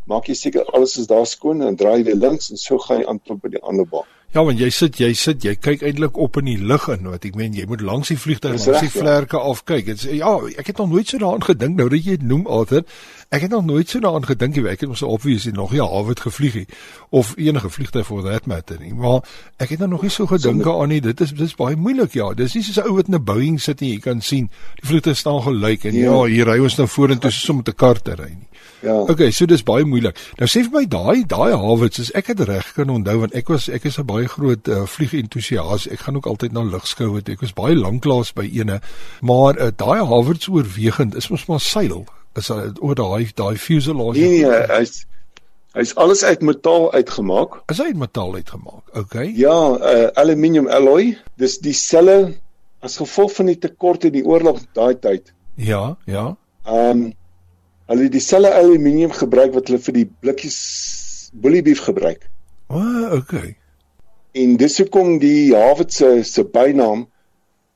Speaker 3: maak jy seker alles is daar skoon en draai jy links en so gaan jy aan tot by die ander baan.
Speaker 1: Ja, want jy sit, jy sit, jy kyk eintlik op in die lug in wat ek meen jy moet langs die vliegtuig langs die ja. vlerke ja. afkyk. Dit ja, ek het nog nooit so daaraan gedink nou dat jy dit noem altyd. Ek het nog nooit so daaraan gedink jy ek het mos obviously nog nie half het gevlieg nie of enige vliegtuig for that matter nie. Maar ek het nou nog nie so gedink aan nie. Dit is dit is baie moeilik ja. Dis nie soos 'n ou wat in 'n Boeing sit en jy kan sien die vliegtuig staan gelyk en ja, ja hier ry ons nou vorentoe soos om met 'n kar te ry nie.
Speaker 3: Ja.
Speaker 1: Okay, so dis baie moeilik. Nou sê vir my daai daai hawets, as ek dit reg kan onthou want ek was ek is 'n baie groot uh, vliegentoesias. Ek gaan ook altyd na lugskoue toe. Ek was baie lanklaas by ene, maar uh, daai hawets oorwegend is mos maar seil. Is dit oor daai daai fuselage?
Speaker 3: Nee, nee, hy's hy's alles uit metaal uitgemaak.
Speaker 1: Is hy uit metaal uitgemaak? Okay.
Speaker 3: Ja, uh, aluminium alloy. Dis dieselfde as gevolg van die tekorte in die oorlog daai tyd.
Speaker 1: Ja, ja.
Speaker 3: Ehm um, Hulle het dieselfde aluminium gebruik wat hulle vir die blikkies bullybeef gebruik.
Speaker 1: O, oh, okay.
Speaker 3: En dis hoekom die Harvard se se bynaam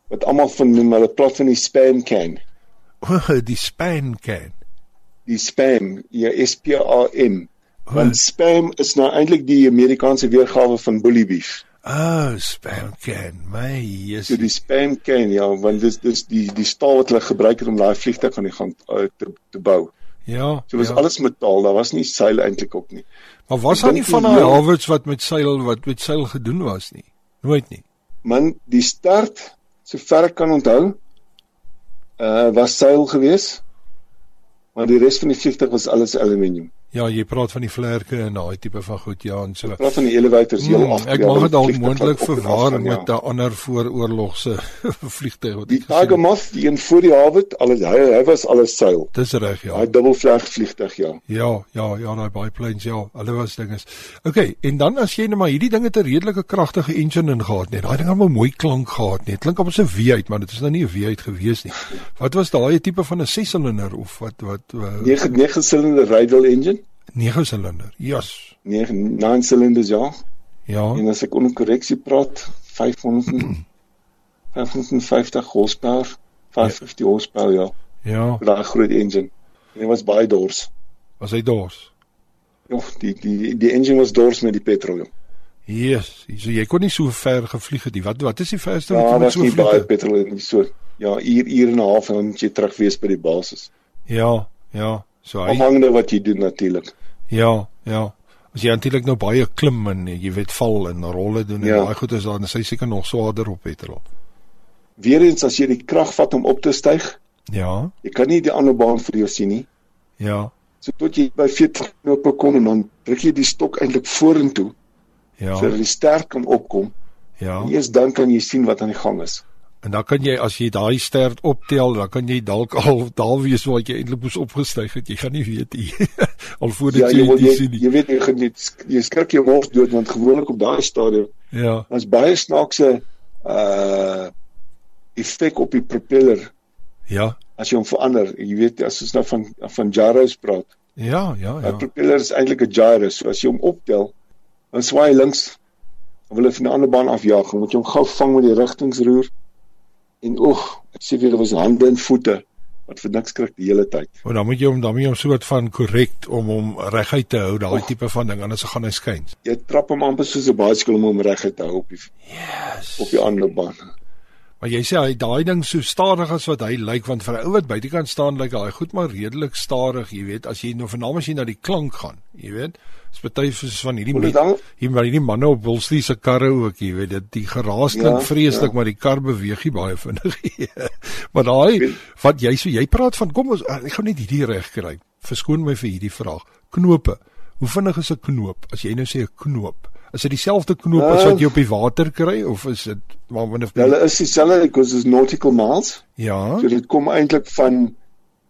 Speaker 3: wat almal van noem hulle plat van die spam can.
Speaker 1: O, oh, die spam can.
Speaker 3: Die spam, ja S P A M. Want spam is nou eintlik die Amerikaanse weergawe van bullybeef.
Speaker 1: Ah, oh, spam can. My yes.
Speaker 3: So die spam can, ja, want dis dis die die staal wat hulle gebruik het om daai vliegtuig aan die gang uh, te te bou.
Speaker 1: Ja.
Speaker 3: So was
Speaker 1: ja.
Speaker 3: alles metaal, daar was nie seil eintlik op nie.
Speaker 1: Maar was daar nie van daai haverts wat met seil wat met seil gedoen was nie? Nooit nie.
Speaker 3: Man, die start sover ek kan onthou, uh was seil gewees. Maar die res van die vliegtuig was alles aluminium.
Speaker 1: Ja, jy praat van die vlerke en daai tipe van goed ja en so.
Speaker 3: Ek praat van die elevators heel
Speaker 1: Hmm,
Speaker 3: af.
Speaker 1: ek mag dit dalk moontlik verwar met 'n ander vooroorlogse vliegtuig wat
Speaker 3: Die Tiger. Moth, die een voor die hawe, alles hy hy was alles seil.
Speaker 1: Dis reg ja.
Speaker 3: Daai dubbelvleg vliegtuig ja.
Speaker 1: Ja, ja, ja, daai biplanes ja, hulle was dinges. Okay, en dan as jy net maar hierdie ding het 'n redelike kragtige engine in gehad net. Daai ding het 'n mooi klank gehad net. Klink so 'n V8, maar dit is nou nie 'n V8 gewees nie. Wat was daai tipe van 'n 6-silinder of wat wat uh,
Speaker 3: 9 9 silinder Rydell engine,
Speaker 1: 9-silinder? Yes.
Speaker 3: 9 9 silinders ja.
Speaker 1: Ja.
Speaker 3: En as ek onder korreksie praat, 500 en- 550 horsepower, 550 horsepower ja.
Speaker 1: Ja,
Speaker 3: Daai groot engine. En dit was baie dors.
Speaker 1: was hy dors?
Speaker 3: Ja, die die die engine was dors met die petrol. Ja,
Speaker 1: Yes, so jy kon nie so ver gevlieg het nie. Wat wat is die verste wat
Speaker 3: ja
Speaker 1: jy met
Speaker 3: was
Speaker 1: so
Speaker 3: nie baie
Speaker 1: vlieg?
Speaker 3: petrol nie so. Ja, uur uur en 'n half en dan moet jy terug wees by die basis.
Speaker 1: Ja, ja. So hy
Speaker 3: Afhangende wat jy doen natuurlik.
Speaker 1: Ja, ja. As jy eintlik nou baie klim en jy weet val en rolle doen en
Speaker 3: Ja.
Speaker 1: daai goed is dan is hy seker nog swaarder op petrol.
Speaker 3: Weereens as jy die krag vat om op te styg,
Speaker 1: Ja,
Speaker 3: jy kan nie die ander baan vir jou sien nie.
Speaker 1: ja,
Speaker 3: So tot jy by 40 knope kom en dan druk jy die stok eintlik vorentoe
Speaker 1: ja,
Speaker 3: sodat die ster kan opkom.
Speaker 1: ja.
Speaker 3: En eers dan kan jy sien wat aan die gang is.
Speaker 1: En dan kan jy as jy daai stert optel, dan kan jy dalk al daar wees waar jy eintlik moes opgestyg het. Jy gaan nie weet nie. al voordat
Speaker 3: Ja,
Speaker 1: jy dit sien nie.
Speaker 3: jy weet jy gaan jy, skrik jou mors dood want gewoonlik op daai stadium
Speaker 1: Ja,
Speaker 3: daar's baie snaakse uh effek op die propeller
Speaker 1: ja.
Speaker 3: as jy hom verander. Jy weet as ons nou van van gyros praat.
Speaker 1: Ja, ja,
Speaker 3: Ja.
Speaker 1: ja.
Speaker 3: Die propeller is eintlik 'n gyro. So as jy hom optel, dan swaai hy links. Dan wil hy van die ander baan afjaag. Dan moet jy hom gou vang met die rigtingsroer. En oeg, ek sê vir julle was hande en voete wat vir niks skrik die hele tyd.
Speaker 1: En dan moet jy hom dan moet jy hom soort van korrek om hom reguit te hou, daai tipe van ding anders gaan hy skyn.
Speaker 3: Jy trap hom amper soos 'n bicycle om hom reg te hou op die
Speaker 1: Yes.
Speaker 3: op die ander baan.
Speaker 1: Maar jy sê hy daai ding so stadig as wat hy lyk want vir 'n ou wat buitekant staan lyk hy goed maar redelik stadig, jy weet, as jy nou vernaam as jy na die klank gaan, jy weet. Dis baie soos van hierdie
Speaker 3: dan
Speaker 1: hier maar hierdie manne op Woolsley se karre ook, jy weet, dit die geraas klink
Speaker 3: Ja,
Speaker 1: vreeslik,
Speaker 3: ja.
Speaker 1: maar die kar beweeg nie baie vinnig nie. maar daai wat jy so jy praat van kom ons ek gaan net hierdie reg kry. Verskoon my vir hierdie vraag. Knope. Hoe vinnig is 'n knoop? As jy nou sê 'n knoop, is dit dieselfde knoop as wat jy op die water kry of is dit maar min of meer?
Speaker 3: hulle is dieselfde because is nautical miles.
Speaker 1: Ja.
Speaker 3: So dit kom eintlik van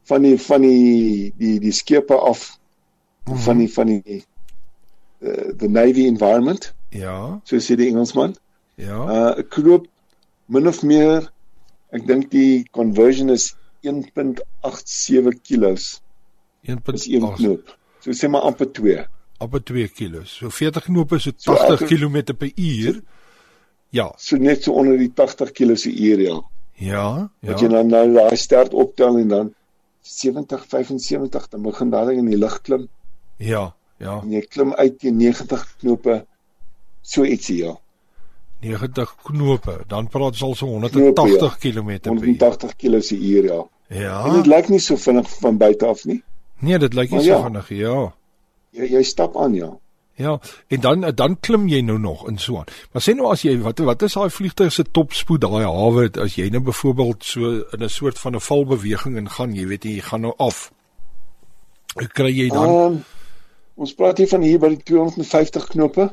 Speaker 3: van die van die die die skepe af
Speaker 1: Mhm.
Speaker 3: van die van die uh, the navy environment,
Speaker 1: Ja,
Speaker 3: so sê die Engelsman.
Speaker 1: ja.
Speaker 3: Uh 'n knoop min of meer ek dink die conversion is 1.87 kilos. Dis een
Speaker 1: 1.8
Speaker 3: knoop. So sê maar amper 2.
Speaker 1: op 2 kg. So 40 knope so
Speaker 3: So
Speaker 1: 80
Speaker 3: elke-
Speaker 1: km per uur. Ja,
Speaker 3: So net so onder die 80 kg se uur ja.
Speaker 1: ja,
Speaker 3: Wat jy
Speaker 1: ja.
Speaker 3: dan nou daai stert optel en dan 70 75 dan begin daai ding in die lug klim
Speaker 1: Ja, ja.
Speaker 3: en jy klim uit teen 90 knope so ietsie ja.
Speaker 1: 90 knope, dan praat ons al so
Speaker 3: Knope,
Speaker 1: 180 km per uur.
Speaker 3: 180 kg se uur ja.
Speaker 1: Ja.
Speaker 3: En dit lyk nie so vinnig van buite af nie.
Speaker 1: Nee, dit lyk nie
Speaker 3: Maar
Speaker 1: so
Speaker 3: ja.
Speaker 1: vinnig, ja.
Speaker 3: Jy jy stap aan ja.
Speaker 1: Ja, en dan dan klim jy nou nog in so aan. Maar sê nou as jy wat wat is daai vliegtuig se topspoed daai hawe as jy nou byvoorbeeld so in 'n soort van 'n valbeweging in gaan, jy weet jy gaan nou af. Hoe kry jy dan
Speaker 3: um, ons praat hier van hier by die 250 knope.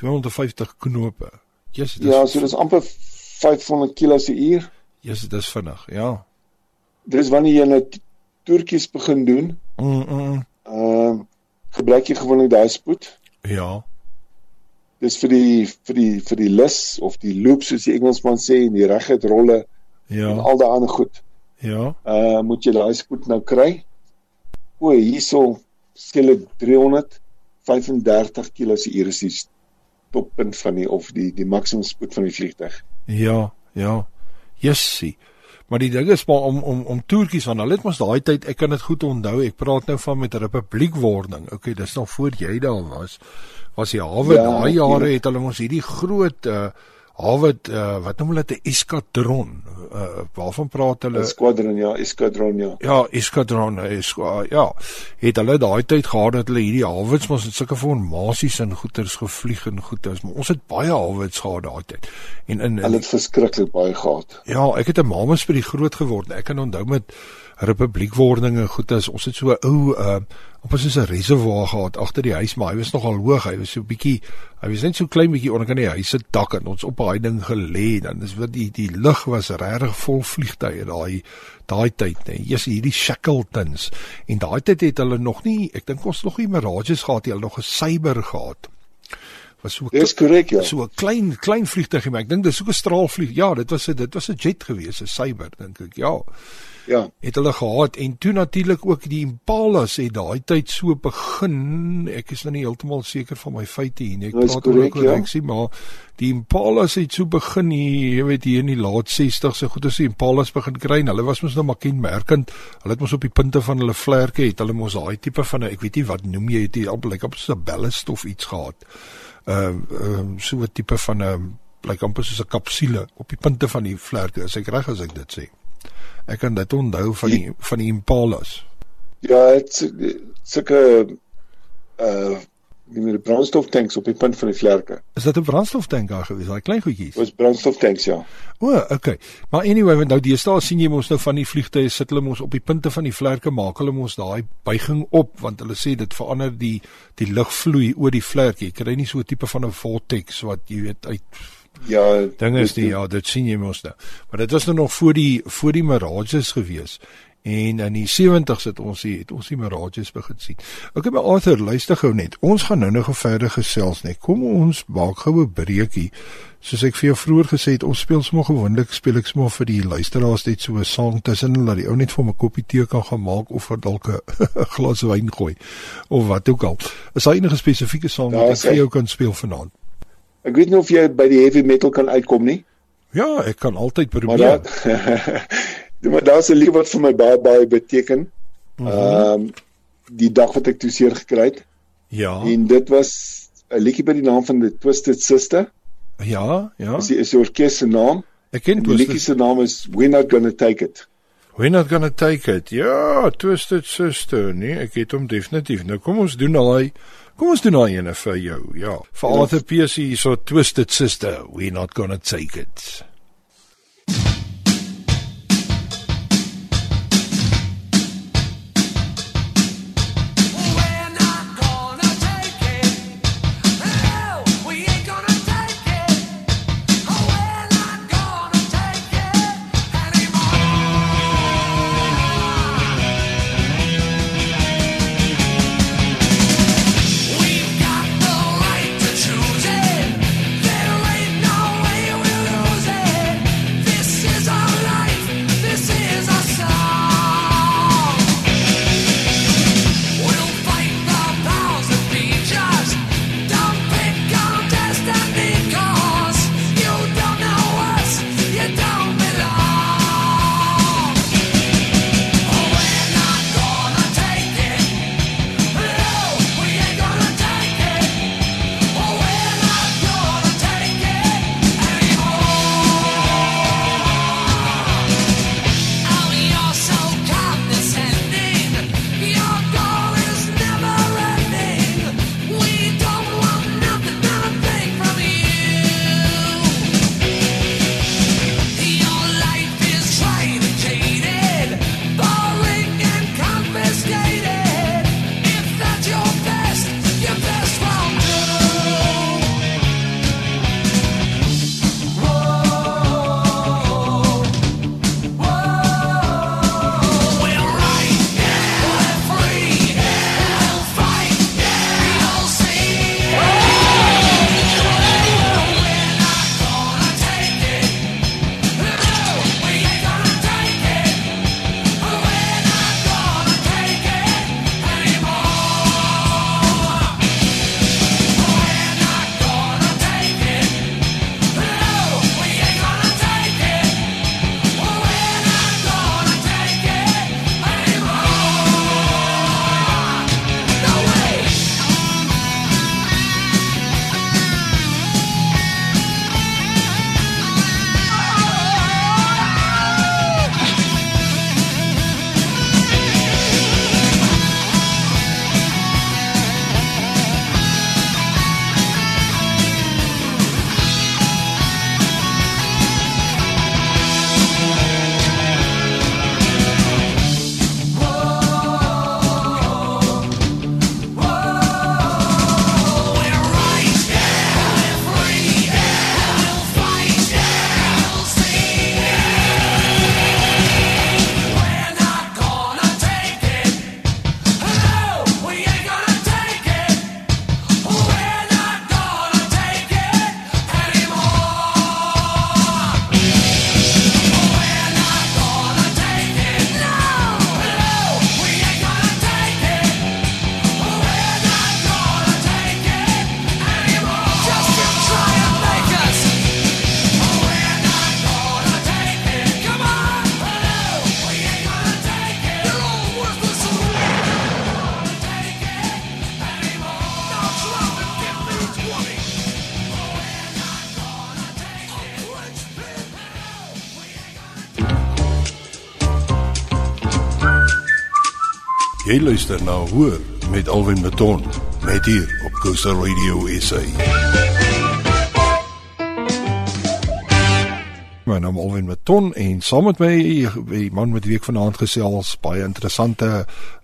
Speaker 1: 250 knope? Jesus, dis
Speaker 3: Ja, so dis amper 500 kg se uur.
Speaker 1: Jesus, dis vinnig, ja.
Speaker 3: Dis wanneer jy nou toertjies begin doen.
Speaker 1: Mm, mm,
Speaker 3: Ehm um, gebruik jy gewoonlik daai spoed.
Speaker 1: ja.
Speaker 3: Dis vir die vir die vir die lus of die loop soos die Engelsman sê en die reguit rolle en
Speaker 1: Ja.
Speaker 3: al daai ander goed.
Speaker 1: Ja.
Speaker 3: Uh moet jy daai spoed nou kry. O, hierso skielik 335 km se uur is die toppunt van die of die die maksimum spoed van die vliegtuig.
Speaker 1: Ja, ja. Jessie. Maar die ding is maar om om om toertjies want hulle het mos daai tyd, ek kan dit goed onthou. Ek praat nou van met republiekwording. Okay, dis nog voor jy daar was. Was die hawe
Speaker 3: Ja,
Speaker 1: daai jare
Speaker 3: ja.
Speaker 1: het hulle mos hierdie groot uh hawe uh, wat noem hulle dit 'n eskadron. Uh waarvan praat hulle?
Speaker 3: Squadron ja, eskadron ja.
Speaker 1: Ja, eskadron, eskwa, ja. Het hulle daai tyd gehad dat hulle hierdie hawens mos in sulke formasies en goeters gevlieg en goeters, maar ons het baie hawens gehad daai tyd. En in, in
Speaker 3: Hulle het verskriklik baie gehad.
Speaker 1: Ja, ek het 'n mamas by die groot geword. Ek kan onthou met republiekwordinge goed is. Ons het so 'n ou uh op ons is 'n reservoir gehad agter die huis, maar hy was nogal hoog. Hy was so bietjie hy was net so klein bietjie onder kan die huis se dak en ons op daai ding gelê. Dan is wat die die lug was regtig vol vliegtye daai daai tyd, nee. Jy's hierdie Shackletons en daai tyd het hulle nog nie, ek dink ons nog nie Mirages gehad nie, hulle nog 'n Cyber gehad
Speaker 3: was so Dis korrek ja.
Speaker 1: So 'n klein klein vliegtuigie, maar ek dink dis so 'n straalvlieg. Ja, dit was 'n dit was 'n jet gewees, 'n Cyber dink ek. Ja.
Speaker 3: Ja.
Speaker 1: Het hulle gehad en toe natuurlik ook die Impalas het daai tyd so begin. Ek is nou nie heeltemal seker van my feite hier nie. Ek
Speaker 3: praat oor ek
Speaker 1: ja. sê maar die Impalas het so begin hier, jy weet hier in die laat 60s, so goed as die Impalas begin kry. Hulle was mos nou maar kenmerkend. Hulle het mos op die punte van hulle vlerke het hulle mos daai tipe van ek weet nie wat noem jy dit, amper like op 'n ballast of iets gehad uh, uh, so 'n tipe van 'n uh, blyk amper soos 'n kapsule op die punte van die vlerke as ek reg as ek dit sê. Ek kan dit onthou van die van die Impalas.
Speaker 3: Ja, dit's sulke uh die met die brandstoftanks op die punt van die vlerke.
Speaker 1: Is dit 'n brandstoftank daar gewees, daai klein goedjies?
Speaker 3: Dis brandstoftanks ja.
Speaker 1: O, okay. Maar anyway, want nou deesdae sien jy mos nou van die vliegtye sit hulle mos op die punte van die vlerke maak hulle mos daai buiging op want hulle sê dit verander die die lugvloei oor die vlerke. Jy kry nie so 'n tipe van 'n vortex wat jy weet uit
Speaker 3: Ja,
Speaker 1: dinge is die ja, dit sien jy mos nou. Maar dit was nou nog voor die voor die Mirages gewees. En in die 70's het ons hier het ons die Mirages begin sien. Ek het my Arthur luister gou net. Ons gaan nou nog verder gesels net. Kom ons maak gou 'n breekie. Soos ek vir jou vroeër gesê het, ons speel sommer gewoonlik speel ek sommer vir die luisteraars net so 'n sang tussen hulle dat die ou net vir my koppie tee kan gaan maak of vir dalk 'n glas wyn gooi of wat ook al. Is daar enige spesifieke sang wat ek vir jou kan speel vanaand?
Speaker 3: Ek weet nie of jy by die heavy metal kan uitkom nie.
Speaker 1: Ja, ek kan altyd probeer.
Speaker 3: maar daar's 'n lied wat vir my baie baie beteken. Mhm. Ehm -huh. um, die dag wat ek toe seer gekry het.
Speaker 1: Ja.
Speaker 3: En dit was 'n liedjie by die naam van the Twisted Sister.
Speaker 1: Ja, ja.
Speaker 3: Dis is die orkes se naam.
Speaker 1: Ek ken
Speaker 3: die liedjie se naam is We're Not Gonna Take It.
Speaker 1: We're Not Gonna Take It. Ja, Twisted Sister, nee, ek het hom definitief. Nou kom ons doen daai Kom ons doen daai ene vir jou. Ja. Vir Arthur PC so Twisted Sister, We're Not Gonna Take It. Jy luister na Hoor met Alwin Maton net hier op Coastal Radio SA. My naam is Alwin Maton en saam met my die man met wie ek vanaand gesels, baie interessante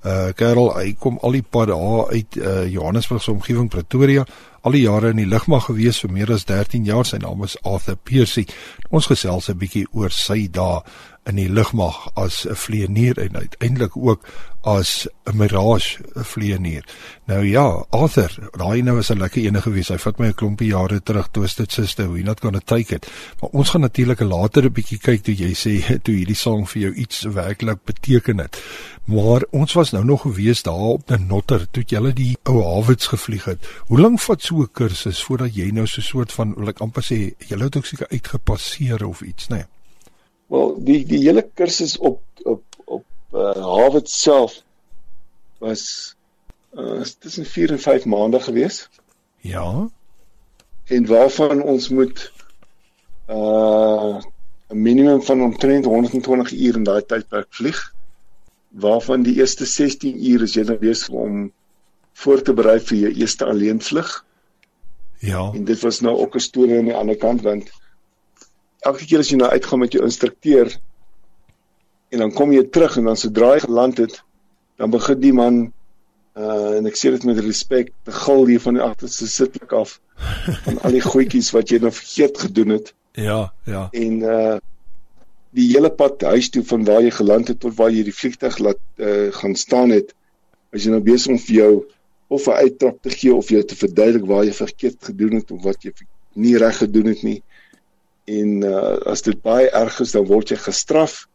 Speaker 1: uh kerel. Hy kom al die pad daar uit uh Johannesburg se omgewing Pretoria. Al die jare in die lugmag gewees vir meer as 13 jaar. Sy naam is Arthur Piercy. Ons gesels 'n bietjie oor sy dae in die lugmag as 'n vlieënier en uiteindelik ook as 'n Mirage vlieënier. Nou ja, Arthur, daai nou is 'n lekker ene gewees. Hy vat my 'n klompie jare terug toe dit sister, we not gonna take it. Maar ons gaan natuurlik later 'n bietjie kyk toe jy sê toe hierdie sang vir jou iets werklik beteken het. Maar ons was nou nog gewees daar op 'n notter toe jy die ou Hawits gevlieg het. Hoe lank vat so 'n kursus voordat jy nou so 'n soort van wil ek amper sê jy het ook seker uitgepasseer of iets, né? Nee?
Speaker 3: Wel, die die hele kursus op op op uh, Harvard self was uh tussen 4 en 5 maande gewees.
Speaker 1: Ja.
Speaker 3: En waarvan ons moet uh 'n minimum van omtrent 120 uur in daai tydperk vlieg. Waarvan die eerste 16 uur is jy nou besig om voor te berei vir jou eerste alleenvlug.
Speaker 1: Ja.
Speaker 3: En dit was nou ook 'n storie aan die ander kant want elke keer as jy nou uitgaan met jou instrukteur en dan kom jy terug en dan sodra jy geland het, dan begin die man uh en ek sê dit met respek, te gil hier van die agterste sitplek af van al die goedjies wat jy nou vergeet gedoen het.
Speaker 1: Ja, ja.
Speaker 3: En uh die hele pad huis toe van waar jy geland het tot waar jy die vliegtuig laat uh gaan staan het, as jy nou besig om vir jou of 'n uittrap te gee of jy te verduidelik waar jy verkeerd gedoen het of wat jy nie reg gedoen het nie en uh, as dit baie erg is dan word jy gestraf.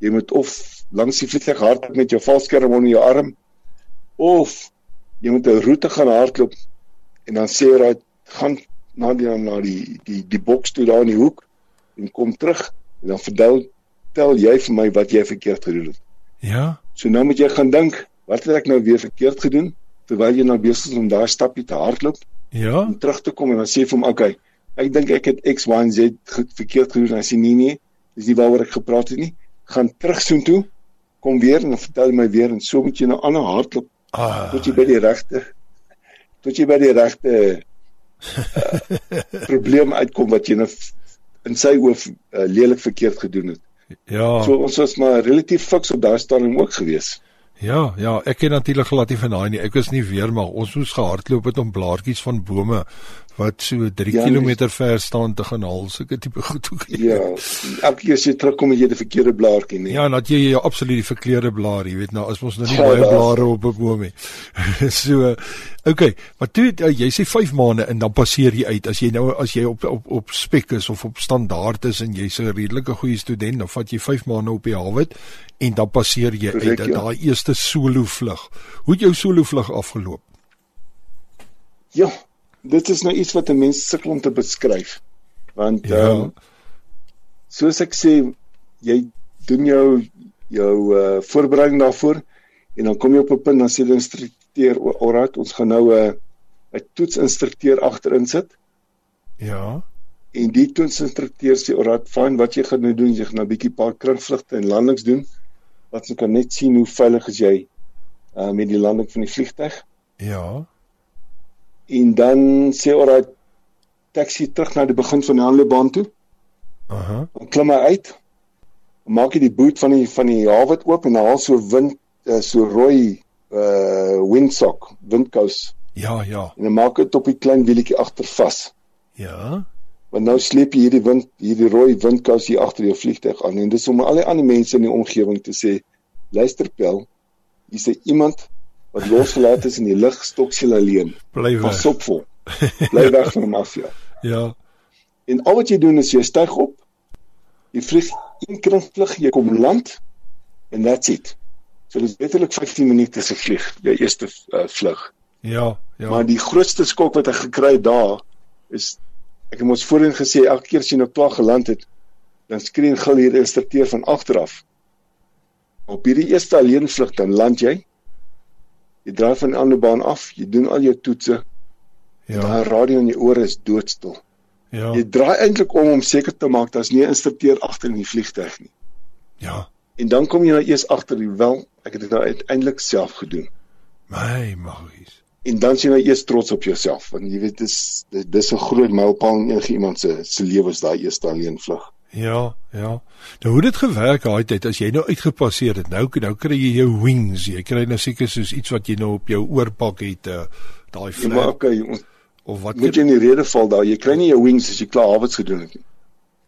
Speaker 3: Jy moet of langs die vliegtuig hardloop met jou valskerm onder jou arm of jy moet 'n roete gaan hardloop en dan sê jy gaan na die na die die die boks toe daar in die hoek en kom terug en dan verdel tel jy vir my wat jy verkeerd gedoen het.
Speaker 1: Ja.
Speaker 3: So nou moet jy gaan dink, wat het ek nou weer verkeerd gedoen terwyl jy nou besig is om daai stapie te hardloop?
Speaker 1: Ja.
Speaker 3: Om terug te kom en dan sê vir hom, "Oké, okay, ek dink ek het X Y en Z verkeerd gedoen en hy sê nee nee dis nie waaroor ek gepraat het nie. Gaan terug soontoe kom weer en vertel my weer en so moet jy nou aan 'n hardloop ah, tot jy by die regte tot jy by die regte uh, probleem uitkom wat jy nou in sy oë uh, lelik verkeerd gedoen het.
Speaker 1: Ja.
Speaker 3: So ons was maar relatief fiks op daai stadium ook gewees.
Speaker 1: Ja, ja, ek ken natuurlik glad nie van daai nie. Ek is nie weer maar ons moes gehardloop het om blaartjies van bome wat so 3 ja, km ver staan te gaan haal, sulke tipe goed ook.
Speaker 3: Ja, elke keer as jy terugkom het jy die verkeerde blaartjie nie.
Speaker 1: Ja, dat jy jy absoluut die verkeerde blaar, jy weet nou, as ons nou nie ja, baie blare op 'n boom het. so Okay, maar toe uh, jy sê 5 maande en dan passeer jy uit. As jy nou as jy op op op spek is of op standaard is en jy's 'n redelike goeie student, dan vat jy 5 maande op die hawe en dan passeer jy Correct, uit ja. daai eerste solo vlug. Hoe het jou solo vlug afgeloop?
Speaker 3: Ja, dit is nou iets wat 'n mens sukkel om te beskryf. Want ja. um, soos ek sê, jy doen jou jou uh, voorbereiding daarvoor en dan kom jy op 'n punt dan sê die instrukteur, "Alright, ons gaan nou 'n uh, 'n toetsinstrukteur agterin sit."
Speaker 1: Ja.
Speaker 3: En die toetsinstrukteur sê, "Alright, fine, wat jy gaan nou doen, jy gaan 'n nou bietjie paar kringvlugte en landings doen wat jy kan net sien hoe veilig is jy uh, met die landing van die vliegtyg."
Speaker 1: Ja
Speaker 3: en dan sê alraai taxi terug na die begin van die handleebaan toe.
Speaker 1: Aha.
Speaker 3: Dan klim hy uit. Maak hy die boot van die van die hawe oop en haal so wind uh, so rooi uh windsock, windkous.
Speaker 1: Ja, ja.
Speaker 3: En dan maak dit op die klein wielietjie agter vas.
Speaker 1: Ja.
Speaker 3: Want nou sleep jy hierdie wind hierdie rooi windkous hier agter jou vliegtuig aan en dis om al die ander mense in die omgewing te sê luister pel, hier's iemand wat losgelaat is in die lug stoksel alleen.
Speaker 1: Bly weg.
Speaker 3: Pas op vir. Bly weg van die mafia.
Speaker 1: Ja.
Speaker 3: En al wat jy doen is jy styg op. Jy vlieg een kringvlug, jy kom land en that's it. So dis letterlik 15 minute se vlieg, jou eerste uh, vlug.
Speaker 1: Ja, ja.
Speaker 3: Maar die grootste skok wat ek gekry het daar is ek het mos voorheen gesê elke keer as jy nou klaar geland het, dan skree gil hier instrukteur van agteraf. Op hierdie eerste alleenvlug dan land jy Jy draai van die ander baan af, jy doen al jou toetse. Ja. Daai radio in jou ore is doodstil.
Speaker 1: Ja.
Speaker 3: Jy draai eintlik om om seker te maak daar's nie 'n instrukteur agter in die vliegtuig nie.
Speaker 1: Ja.
Speaker 3: En dan kom jy nou eers agter die wel Ek het dit nou uiteindelik self gedoen.
Speaker 1: My magies.
Speaker 3: En dan sien jy eers trots op jouself want jy weet dis, dis 'n groot mylpaal in enige iemand se se lewe is daai eerste alleen vlug.
Speaker 1: Ja, ja. Nou hoe dit gewerk daai tyd as jy nou uitgepasseer het. Nou nou kry jy jou wings. Jy kry nou seker soos iets wat jy nou op jou oorpak het, uh, daai
Speaker 3: Ja, maar
Speaker 1: flap
Speaker 3: okay, ons
Speaker 1: of wat
Speaker 3: moet jy in die rede val daar. Jy kry nie jou wings as jy klaar Harvard gedoen het nie.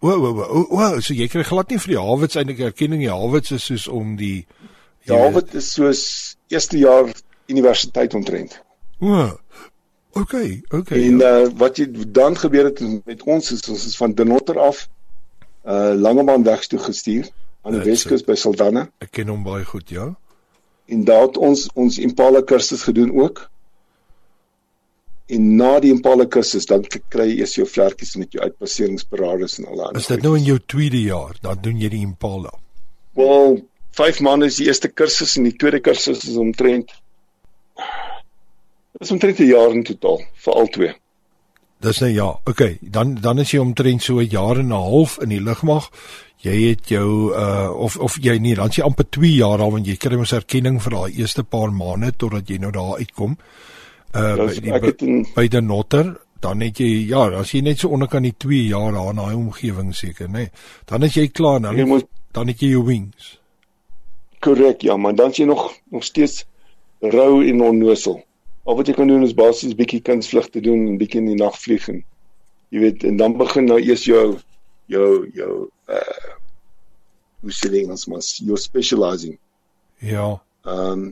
Speaker 1: O, o, o, o, so jy kry glad nie vir die Harvards eintlik erkenning nie. Harvards is soos om die
Speaker 3: Ja, Harvard is soos eerste jaar universiteit omtrent.
Speaker 1: O. Okay, okay.
Speaker 3: En
Speaker 1: ja.
Speaker 3: uh wat jy dan gebeur het met ons is ons is van Denotter af uh Langebaan weg toe gestuur aan die Weskus by Saldanha
Speaker 1: Ek ken hom baie goed, ja.
Speaker 3: en daar het ons ons Impala kursus gedoen ook. En na die Impala kursus dan kry jy eers jou vlekkies met jou uitpasseringsberaders en al daai.
Speaker 1: Is dit nou in jou tweede jaar? Dan doen jy die Impala.
Speaker 3: Wel, 5 maande is die eerste kursus en die tweede kursus is omtrent Dit is omtrent 'n jaar in totaal vir al twee.
Speaker 1: Dis nou ja. Okay, dan dan is jy omtrent so 'n jaar en 'n half in die lugmag. Jy het jou uh of of jy nie, dan is jy amper 2 jaar al want jy kry mos erkenning vir daai eerste paar maande totdat jy nou daar uitkom. Uh
Speaker 3: Dus
Speaker 1: by die
Speaker 3: in
Speaker 1: by die Notter, dan het jy ja, as jy net so onderkant die 2 jaar daar in daai omgewing seker, nê. Nee. Dan is jy klaar dan
Speaker 3: jy moet
Speaker 1: dan het jy jou wings.
Speaker 3: korrek ja, maar dan is jy nog nog steeds rou en onnosel. Al wat jy kan doen is basies bietjie kunsvlugte doen en bietjie in die nag vlieg en jy weet en dan begin nou eers jou jou jou uh hoe sê jy Engels maar your specializing.
Speaker 1: Ja.
Speaker 3: Ehm um,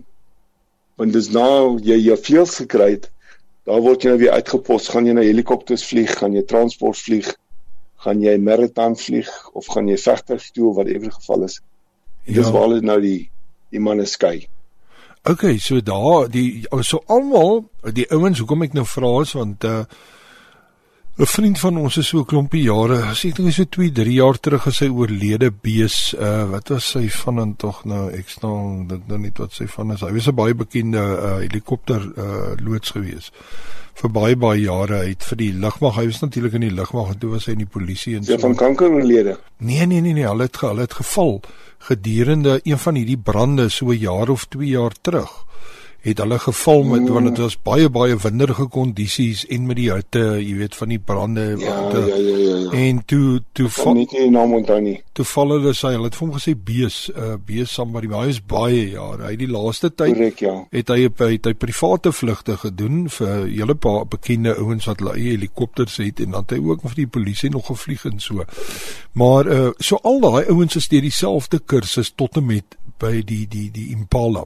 Speaker 3: want dis nou jy jou vleuels gekry het, daar word jy nou weer uitgepos, gaan jy na helikopters vlieg, gaan jy transport vlieg, gaan jy maritime vlieg of gaan jy vegters toe of whatever die geval is. Ja. Dis waar hulle nou die die manne skei.
Speaker 1: Okay, so daar die so almal die ouens hoekom ek nou vra is want uh 'n vriend van ons is so 'n klompie jare, as ek dink so 2, 3 jaar terug as hy oorlede bees, uh wat was sy van en tog nou ek staan dink nou net wat sy van is. Hy was 'n baie bekende uh helikopter uh loods gewees vir baie baie jare het vir die lugmag. Hy was natuurlik in die lugmag en toe was hy in die polisie en
Speaker 3: Sy van kanker oorlede.
Speaker 1: Nee nee nee nee, hulle het ge- hulle het geval gedurende een van hierdie brande so 'n jaar of 2 jaar terug. Het hulle geval met want dit was baie baie winderige kondisies en met die hitte, jy weet van die brande
Speaker 3: Ja,
Speaker 1: wat,
Speaker 3: ja, ja, ja, ja.
Speaker 1: en toe toe val
Speaker 3: nie die naam onthou nie.
Speaker 1: toe val hulle sy, hulle het vir hom gesê bees, uh bees somebody, maar hy is baie jare. Hy het die laaste tyd
Speaker 3: Korrek, ja.
Speaker 1: het hy het hy private vlugte gedoen vir hele paar bekende ouens wat hulle eie helikopters het en dan het hy ook vir die polisie nog gevlieg en so. Maar uh so al daai ouens is deur dieselfde kursus tot en met by die die die Impala.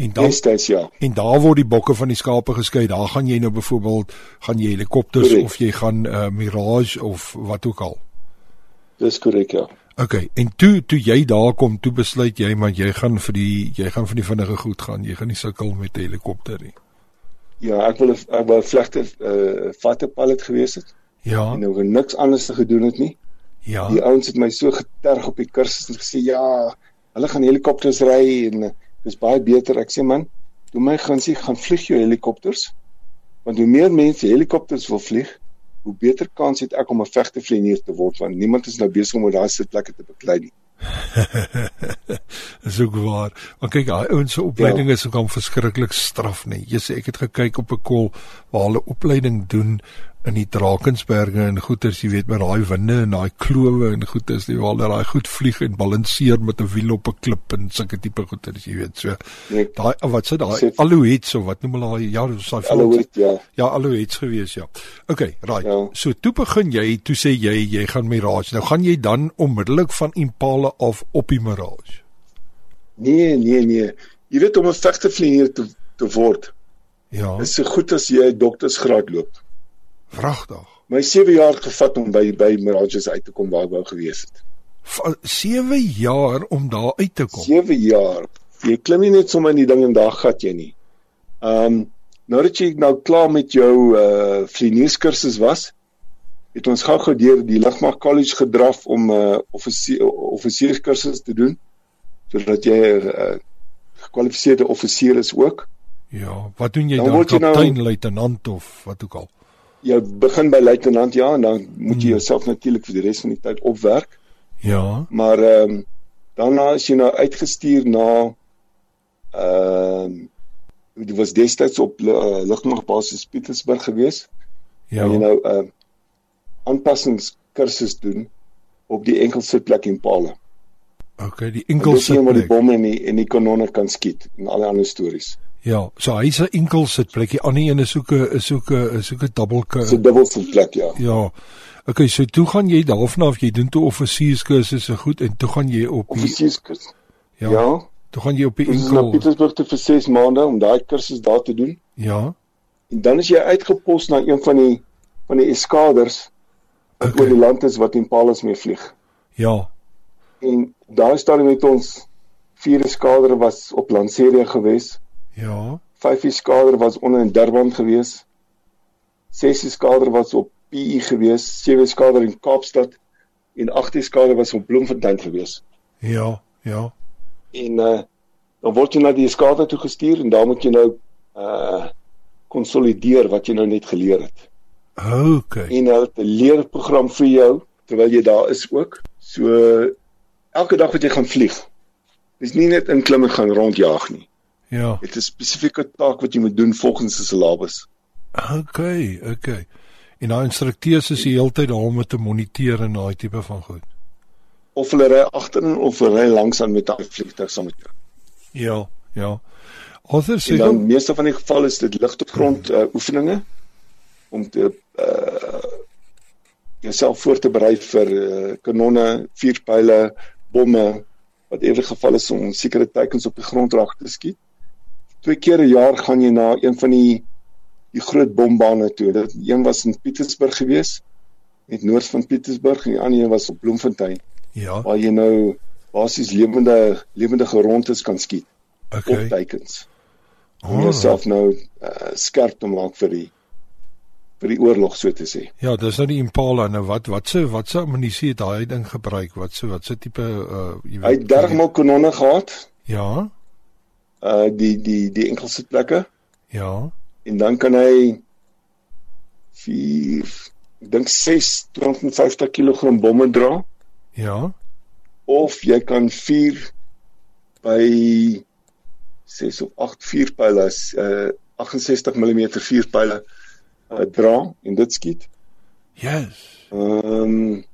Speaker 1: En dan
Speaker 3: Destyds ja.
Speaker 1: en daar word die bokke van die skape geskei. Daar gaan jy nou byvoorbeeld gaan jy helikopters
Speaker 3: Korrek.
Speaker 1: of jy gaan uh Mirage of wat ook al.
Speaker 3: Dis korrek, ja.
Speaker 1: Okay, en toe toe jy daar kom, toe besluit jy maar jy gaan vir die jy gaan vir die vinnige goed gaan. Jy gaan nie sukkel met 'n helikopter nie.
Speaker 3: Ja, ek wil 'n- ek wou 'n vlegte uh vatte pilot gewees het
Speaker 1: Ja,
Speaker 3: en nou niks anders te gedoen het nie.
Speaker 1: ja.
Speaker 3: Die ouens het my so geterg op die kursus en gesê ja, hulle gaan helikopters ry en dis baie beter. Ek sê man, doen my sê gaan vlieg jou helikopters. Want hoe meer mense helikopters wil vlieg, hoe beter kans het ek om 'n vegtevlieënier te word want niemand is nou besig om met daai sitplekke te beklei nie.
Speaker 1: Dis ook waar. Maar kyk, daai ouens se opleiding ja. is ook al verskriklik straf, nee. Jy sê ek het gekyk op 'n kol waar hulle opleiding doen in die Drakensberge en goeters, jy weet, met daai winde en daai klowe en goeters, jy waar daai goed vlieg en balanseer met 'n wiel op 'n klip en sulke tipe goeters, jy weet, so.
Speaker 3: Nee,
Speaker 1: Daai wat sê daai alouets of wat noem hulle daai ja, dis daai Franse-
Speaker 3: ja.
Speaker 1: Ja, alouets gewees, ja. Okay, right.
Speaker 3: Ja.
Speaker 1: So toe begin jy, toe sê jy jy gaan Mirage. Nou gaan jy dan onmiddellik van Impala af op die Mirage.
Speaker 3: Nee, nee, nee. Jy weet om 'n vegtevlieënier te te word,
Speaker 1: Ja,
Speaker 3: is so goed as jy 'n doktersgraad loop.
Speaker 1: Vragtig.
Speaker 3: My 7 jaar gevat om by by Mirages uit te kom waar ek wou gewees het.
Speaker 1: 7 jaar om daar uit te kom.
Speaker 3: 7 jaar. Jy klim nie net sommer in die ding en daar gat jy nie. Ehm um, nou dat jy nou klaar met jou uh vlieënierskursus was, het ons gou-gou deur die Lugmag College gedraf om 'n uh, offisier offisierskursus te doen sodat jy 'n uh, gekwalifiseerde offisier is ook.
Speaker 1: Ja, wat doen jy
Speaker 3: Dan nou-
Speaker 1: Kaptein, luitenant of wat ook al?
Speaker 3: Jy begin by luitenant ja en dan moet jy
Speaker 1: Hmm.
Speaker 3: jouself natuurlik vir die res van die tyd opwerk.
Speaker 1: Ja.
Speaker 3: Maar ehm um, daarna is jy nou uitgestuur na ehm uh, dit was destyds op uh, lugmagbasis Pietersburg gewees. Ja. En jy nou 'n uh, aanpassingskursus doen op die enkelste plek in Pale.
Speaker 1: OK, die enkelste plek
Speaker 3: waar die bomme en die en die kanonne kan skiet en al die ander stories.
Speaker 1: Ja, so hy's 'n enkelste plek. Die ander een is ook 'n is ook 'n is ook 'n dubbel
Speaker 3: So dubbel plek, ja.
Speaker 1: Ja. OK, so toe gaan jy daarvan af jy doen toe offisierskursusse goed en toe gaan jy op
Speaker 3: die offisierskursus.
Speaker 1: Ja. ja. Toe gaan jy op die
Speaker 3: enkel. Ons na Pietersburg toe vir 6 maande om daai kursus daar te doen.
Speaker 1: Ja.
Speaker 3: En dan is jy uitgepos na een van die van die eskaders okay. oor die land is wat Impalas mee vlieg.
Speaker 1: Ja.
Speaker 3: En daar staan met ons vier eskaders was op Lanseria gewees.
Speaker 1: Ja.
Speaker 3: Vyf eskaders was onder in Durban gewees. Ses eskaders was op PE gewees, sewe eskaders in Kaapstad en agt eskaders was op Bloemfontein gewees.
Speaker 1: Ja, ja.
Speaker 3: En uh dan word jy na die eskader toe gestuur en daar moet jy nou uh konsolideer wat jy nou net geleer het.
Speaker 1: Okay.
Speaker 3: En hulle het 'n leerprogram vir jou terwyl jy daar is ook. So elke dag wat jy gaan vlieg. Dis nie net inklim en gaan rondjaag nie.
Speaker 1: Ja.
Speaker 3: Dit is 'n spesifieke taak wat jy moet doen volgens die syllabus.
Speaker 1: Okay, okay. En daai instrukteurs is die hele tyd daar om te moniteer en daai tipe van goed.
Speaker 3: Of hulle ry agterin of hulle ry langs aan met daai vliegtuig saam met jou.
Speaker 1: Ja, ja. Other
Speaker 3: sê dan meeste van die geval is dit lig tot grond uh, oefeninge om te uh jouself voor te berei vir uh, kanonne, vuurpyle, bomme wat eerder geval is om sekere teikens op die grond raak te skiet. Twee keer 'n jaar gaan jy na een van die die groot bombane toe. Dit een was in Pietersburg gewees, net noord van Pietersburg en die ander een was op Bloemfontein.
Speaker 1: Ja.
Speaker 3: Waar jy nou basies lewende lewende gerondes kan skiet.
Speaker 1: Okay.
Speaker 3: Op teikens. Om oh. jouself nou uh, skerp te maak vir die vir die oorlog so te sê.
Speaker 1: Ja, dis nou die Impala nou wat wat se wat se ammunisie het daai ding gebruik? Wat se wat se tipe uh
Speaker 3: jy weet. Hy het dermal kanonne gehad.
Speaker 1: Ja.
Speaker 3: Uh die die die enkelste plekke.
Speaker 1: Ja.
Speaker 3: En dan kan hy 4 ek dink 6 250 kg bomme dra.
Speaker 1: Ja.
Speaker 3: Of jy kan 4 by 6 of 8 vuurpyle uh 68 mm vuurpyle uh, dra en dit skiet.
Speaker 1: Yes.
Speaker 3: Ehm um,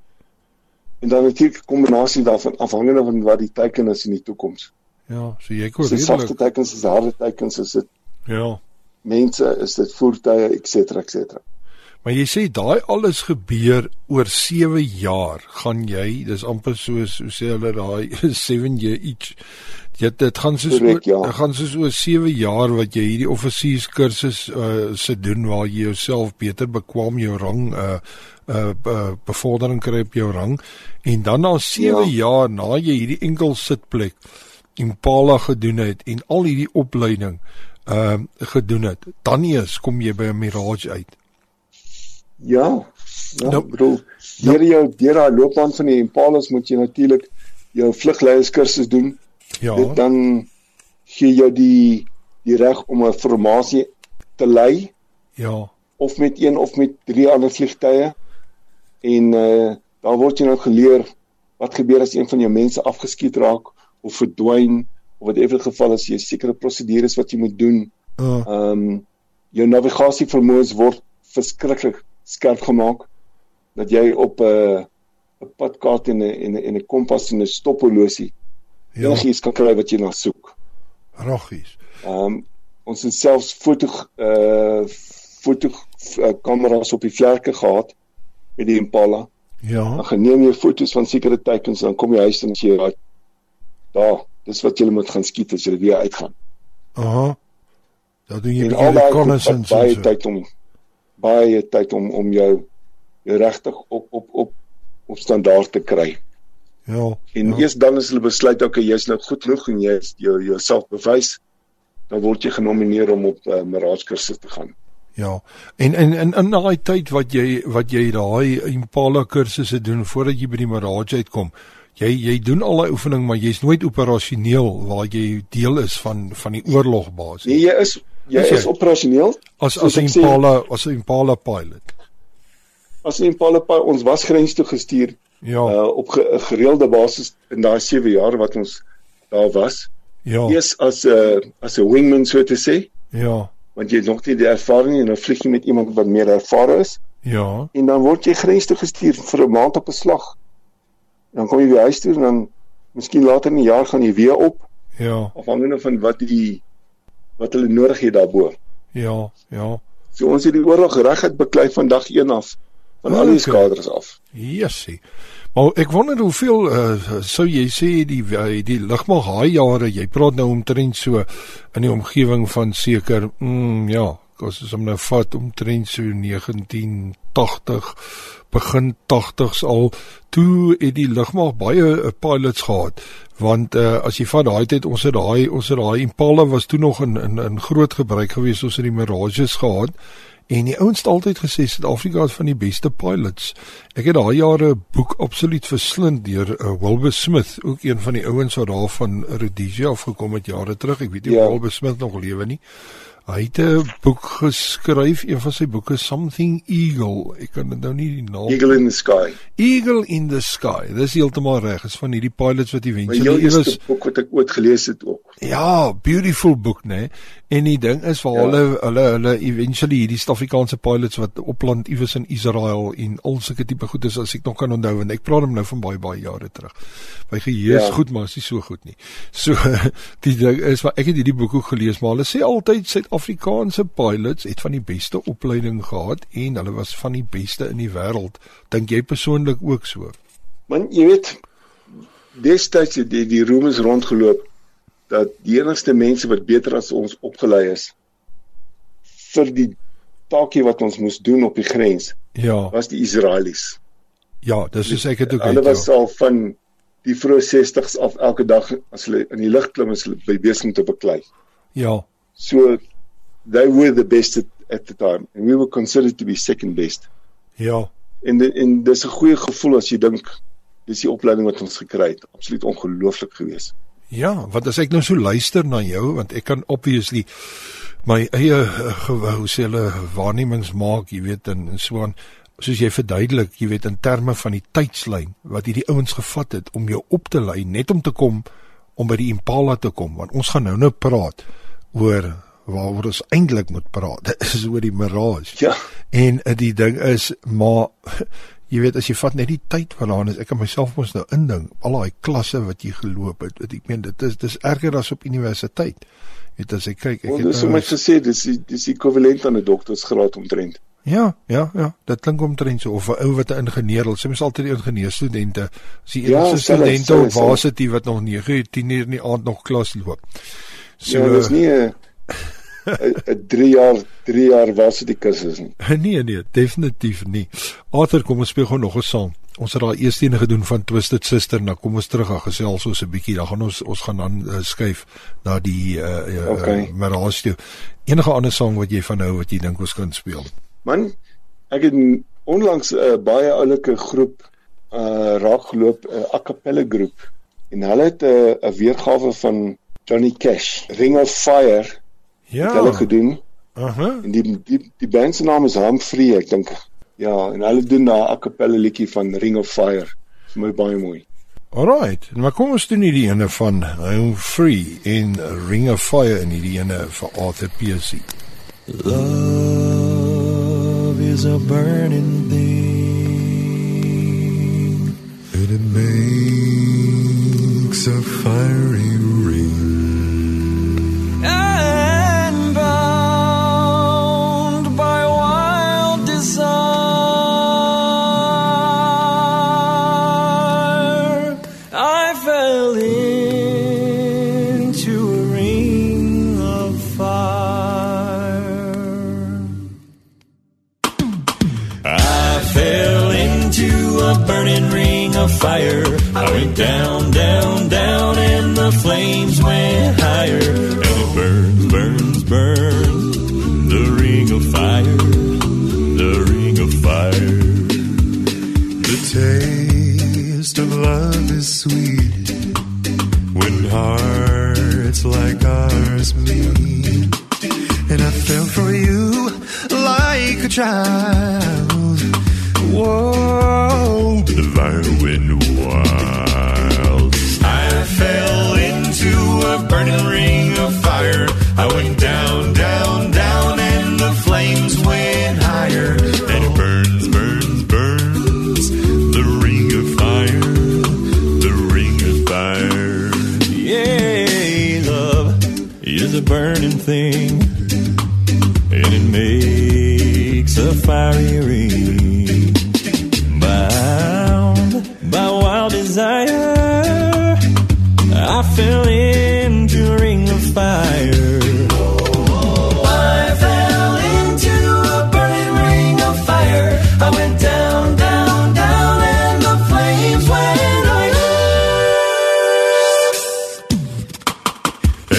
Speaker 3: en dan natuurlik 'n kombinasie daarvan afhangende van wat die teiken is in die toekoms.
Speaker 1: Ja, so jy kon
Speaker 3: redelik. Sagte teikens is harde teikens is dit.
Speaker 1: Ja.
Speaker 3: Mense is dit voertuie et cetera et cetera.
Speaker 1: Maar jy sê daai alles gebeur oor 7 jaar. Gaan jy, dis amper soos hoe sê hulle daai 7 year each Ja, dit gaan soos Correct, ja. dit gaan soos oor 7 jaar wat jy hierdie offisierskursus uh se doen waar jy jouself beter bekwam jou rang uh uh, uh bevordering kry op jou rang en dan na 7 ja. jaar na jy hierdie enkel sitplek Impala gedoen het en al hierdie opleiding uh gedoen het, dan eers kom jy by 'n Mirage uit.
Speaker 3: Ja. Ja, nou, bedoel, deur jou deur daai loopbaan van die Impalas moet jy natuurlik jou vlugleierskursus doen
Speaker 1: Ja.
Speaker 3: Dit dan gee jou die die reg om 'n formasie te lei.
Speaker 1: Ja.
Speaker 3: Of met een of met drie ander vliegtye. En uh daar word jy nou geleer wat gebeur as een van jou mense afgeskiet raak of verdwyn of wat ewe geval is jy sekere prosedures wat jy moet doen.
Speaker 1: Uh.
Speaker 3: Ehm uh. um, jou navigasie vermoëns word verskriklik skerp gemaak dat jy op 'n uh, 'n padkaart en 'n en 'n kompas en 'n stophorlosie ja. enigiets kan kry wat jy na soek.
Speaker 1: Roggies.
Speaker 3: Ehm um, ons het selfs foto uh foto uh, kameras op die vlerke gehad met die Impala.
Speaker 1: Ja.
Speaker 3: Dan geneem jy foto's van sekere teikens dan kom jy huis en sê wat daar, dis wat jy moet gaan skiet as jy weer uitgaan.
Speaker 1: Aha. Dan doen jy die connaissance
Speaker 3: baie so. tyd om baie tyd om om jou jou regtig op op op op standaard te kry.
Speaker 1: Ja.
Speaker 3: En
Speaker 1: ja.
Speaker 3: eers dan as hulle besluit okay, jy's nou goed genoeg en jy jou jouself bewys, dan word jy genomineer om op uh, Mirage kursus te gaan.
Speaker 1: Ja. En en in in daai tyd wat jy wat jy daai Impala kursusse doen voordat jy by die Mirage uitkom, jy jy doen al daai oefening, maar jy's nooit operasioneel waar jy deel is van van die oorlogbasis.
Speaker 3: Nee, jy is jy is, is operasioneel
Speaker 1: as as 'n Impala as 'n Impala pilot.
Speaker 3: As 'n Impala pilot, ons was grens toe gestuur
Speaker 1: Ja.
Speaker 3: Uh op ge, gereelde basis in daai 7 jaar wat ons daar was. Ja. Eers as 'n uh, as 'n wingman so te sê.
Speaker 1: Ja.
Speaker 3: Want jy het nog nie die ervaring nie en dan vlieg jy met iemand wat meer ervare is.
Speaker 1: Ja.
Speaker 3: En dan word jy grens toe gestuur vir 'n maand op 'n slag. Dan kom jy weer huis toe en dan miskien later in die jaar gaan jy weer op.
Speaker 1: Ja.
Speaker 3: Afhangende van wat die wat hulle nodig het daarbo.
Speaker 1: Ja, ja.
Speaker 3: So ons het die oorlog reguit beklei van dag 1 af van okay. al die skaders af.
Speaker 1: Jessie. Maar ek wonder hoeveel uh, sou jy sê die uh, die lugmag haai jare, jy praat nou omtrent so in die omgewing van seker mm, ja, kos is om nou vat omtrent so 1980 begin 80s al toe het die lugmag baie uh, pilots gehad want uh, as jy van daai tyd ons het daai ons het daai Impala was toe nog in in in groot gebruik gewees ons het die Mirages gehad En die ouens het altyd gesê Suid-Afrika is van die beste pilots. Ek het daai jare 'n boek absoluut verslind deur uh, Wilbur Smith, ook een van die ouens wat daar van Rhodesia afgekom het jare terug. Ek weet nie ja. of Wilbur Smith nog lewe nie. Hy het 'n boek geskryf, een van sy boeke Something Eagle. Ek kan dit nou nie die naam
Speaker 3: Eagle in the Sky.
Speaker 1: Eagle in the Sky. Dis heeltemal reg. Is van hierdie pilots wat eventually
Speaker 3: is. Is 'n boek wat ek ooit gelees het ook.
Speaker 1: Ja, beautiful boek, né? Nee? En die ding is vir ja. hulle hulle hulle eventually hierdie Suid-Afrikaanse pilots wat opland iewers in Israel en al sulke tipe goed is as ek nog kan onthou en ek praat hom nou van baie baie jare terug. My geheue is ja. goed, maar is nie so goed nie. So die ding is wat ek het hierdie boek ook gelees, maar hulle sê altyd Suid-Afrikaanse pilots het van die beste opleiding gehad en hulle was van die beste in die wêreld. Dink jy persoonlik ook so?
Speaker 3: Man, jy weet destyds het die, die roemers rondgeloop dat die enigste mense wat beter as ons opgelei is vir die taakie wat ons moes doen op die grens.
Speaker 1: Ja.
Speaker 3: Was die Israelies.
Speaker 1: Ja, dis is ek het ook.
Speaker 3: Hulle was ja. al van die vroeë 60s af elke dag as hulle in die lug klim as hulle by besig te beklei.
Speaker 1: Ja.
Speaker 3: So they were the best at, at the time and we were considered to be second best.
Speaker 1: Ja.
Speaker 3: En en dis 'n goeie gevoel as jy dink dis die opleiding wat ons gekry het. Absoluut ongelooflik geweest.
Speaker 1: Ja, want as ek nou so luister na jou, want ek kan obviously my eie gewou sê hulle waarnemings maak, jy weet en, en so aan soos jy verduidelik, jy weet in terme van die tydslyn wat hierdie ouens gevat het om jou op te lei net om te kom om by die Impala te kom, want ons gaan nou nou praat oor waaroor ons eintlik moet praat. Dit is oor die Mirage.
Speaker 3: Ja.
Speaker 1: En uh, die ding is maar jy weet as jy vat net die tyd wat daar is, ek kan myself mos nou indink, al daai klasse wat jy geloop het, wat ek meen dit is dis erger as op universiteit. Weet as ek kyk, ek
Speaker 3: well, het Dis nou, gesê, dis dis ekwivalent aan 'n doktorsgraad omtrent.
Speaker 1: Ja, ja, ja, dit klink omtrent so of 'n ou wat 'n ingenieur is. Soms altyd die ingenieurstudente, as die ja, enigste studente op varsity wat nog 9, 10 uur in die aand nog klas loop.
Speaker 3: So ja, dis nie 'n 'n 3 jaar 3 jaar was dit die kursus nie.
Speaker 1: Nee nee, definitief nie. Arthur, kom ons speel gou nog 'n sang. Ons het daai eerste ene gedoen van Twisted Sister, nou kom ons terug en gesels ons 'n bietjie. Dan gaan ons ons gaan dan uh, skuif na die uh, uh
Speaker 3: okay.
Speaker 1: uh, Marastio. Enige ander sang wat jy van hou wat jy dink ons kan speel?
Speaker 3: Man, ek het onlangs 'n uh, baie oulike groep uh raakgeloop 'n uh, a cappella groep en hulle het 'n uh, 'n weergawe van Johnny Cash, Ring of Fire
Speaker 1: Ja.
Speaker 3: Hulle gedoen.
Speaker 1: Aha. Uh -huh.
Speaker 3: En die die die band se naam is Humphrey, ek dink. Ja, en hulle doen 'n a cappella liedjie van Ring of Fire. Dis my baie mooi.
Speaker 1: Alright, maar kom ons doen hierdie ene van Humphrey in Ring of Fire en hierdie ene vir Arthur Piercy.
Speaker 4: Love is a burning thing and it makes a fiery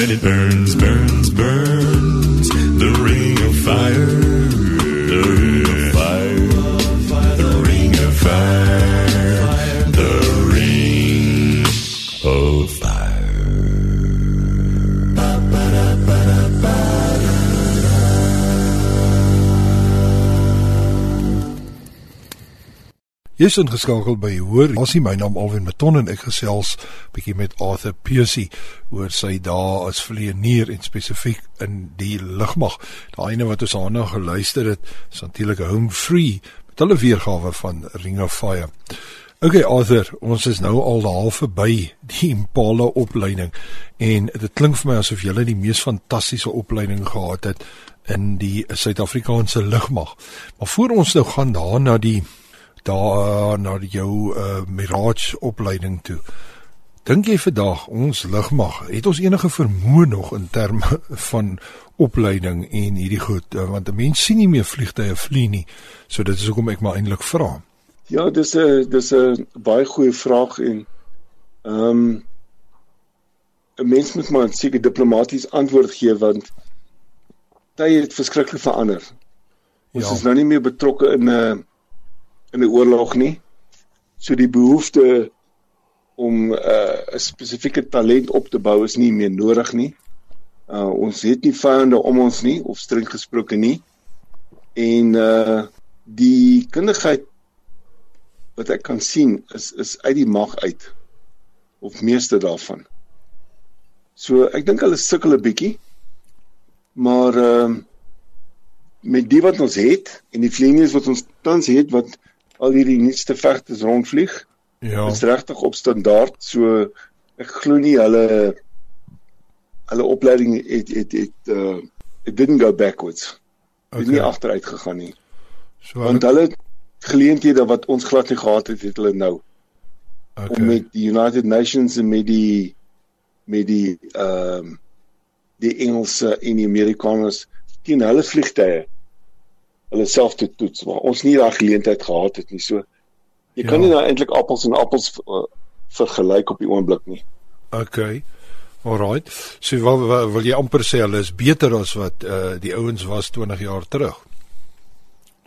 Speaker 4: And it burns, burns, burns. The ring of fire.
Speaker 1: Jy's ingeskakel by Hoor. Ons sien my naam Alwyn Maton en ek gesels bietjie met Arthur Percy oor sy dae as vlieënier en spesifiek in die lugmag. Daai ene wat ons daarna geluister het, is natuurlik Home Free met hulle weergawe van Ring of Fire. Okay Arthur, ons is nou al daar verby die Impala opleiding en dit klink vir my asof jy die mees fantastiese opleiding gehad het in die Suid-Afrikaanse lugmag. Maar voor ons nou gaan daar na die daar na jou uh, Mirage opleiding toe. Dink jy vandag ons lugmag het ons enige vermoë nog in terme van opleiding en hierdie goed uh, want 'n mens sien nie meer vliegtye vlieg nie. So dit is hoekom ek maar eintlik vra.
Speaker 3: Ja, dis 'n dis 'n baie goeie vraag en ehm um, 'n mens moet maar seker diplomaties antwoord gee want tye het verskriklik verander. Ons
Speaker 1: Ja.
Speaker 3: is nou nie meer betrokke in 'n in 'n oorlog nie. So die behoefte om 'n uh, spesifieke talent op te bou is nie meer nodig nie. Uh ons het nie vyande om ons nie of streng gesproke nie. En uh die kundigheid wat ek kan sien is is uit die mag uit of meeste daarvan. So ek dink hulle sukkel 'n bietjie. Maar ehm uh, met die wat ons het en die vlieëniers wat ons tans het wat al hierdie nuutste vegters rondvlieg,
Speaker 1: Ja.
Speaker 3: is regtig op standaard. So ek glo nie hulle hulle opleiding het het het uh it didn't go backwards. Het okay. nie agteruit gegaan nie.
Speaker 1: So
Speaker 3: Want hulle geleenthede wat ons glad nie gehad het, het hulle nou okay. om met die United Nations en met die met die ehm um, die Engelse en die Amerikaners teen hulle vliegtye hulle self te toets maar ons nie daai geleentheid gehad het nie so jy
Speaker 1: Ja.
Speaker 3: kan nie nou eintlik appels en appels uh, vergelyk op die oomblik nie
Speaker 1: Okay. Alright. So wil, wil, wil jy amper sê hulle is beter as wat uh die ouens was 20 jaar terug.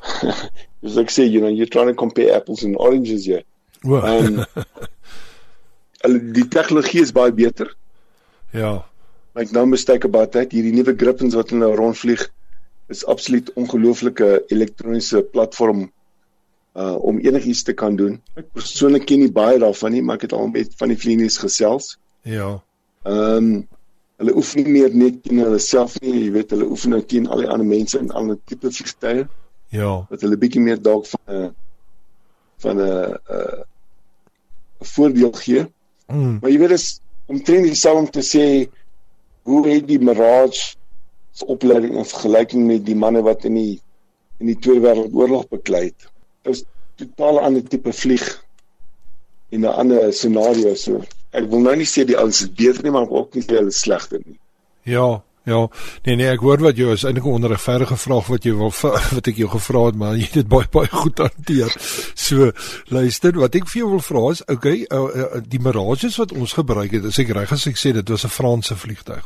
Speaker 3: Soos ek sê, you know, you're trying to compare apples and oranges here.
Speaker 1: O.
Speaker 3: Um hulle die tegnologie is baie beter.
Speaker 1: ja.
Speaker 3: Make no mistake about that. Hierdie nuwe Griffins wat hulle rondvlieg is absoluut ongelooflike elektroniese platform uh om enigiets te kan doen. Ek persoonlik ken nie baie daarvan nie, maar ek het al met van die vlieëniers gesels.
Speaker 1: Ja.
Speaker 3: Ehm um, hulle oefen nie meer net teen hulle self nie, jy weet, hulle oefen nou teen al die ander mense in ander tipe vliegtye
Speaker 1: Ja.
Speaker 3: wat hulle bietjie meer dalk van 'n van 'n 'n 'n voordeel gee.
Speaker 1: Mm.
Speaker 3: Maar jy weet is omtrent dieselfde om te sê hoe het die Mirage opleiding in vergelyking met die manne wat in die in die Tweede Wêreldoorlog beklei het. Dit is totaal ander tipe vlieg en 'n ander scenario so. Ek wil nou nie sê die ouens is beter nie, maar ook nie sê hulle is slegter nie.
Speaker 1: Ja. Ja, nee nee, ek hoor wat jy is eintlik 'n onregverdige vraag wat jy wil wat ek jou gevra het, maar jy het dit baie baie goed hanteer. So, luister, wat ek vir jou wil vra is, okay, uh, uh, die Mirages wat ons gebruik het, is ek reg as ek sê dit was 'n Franse vliegtuig.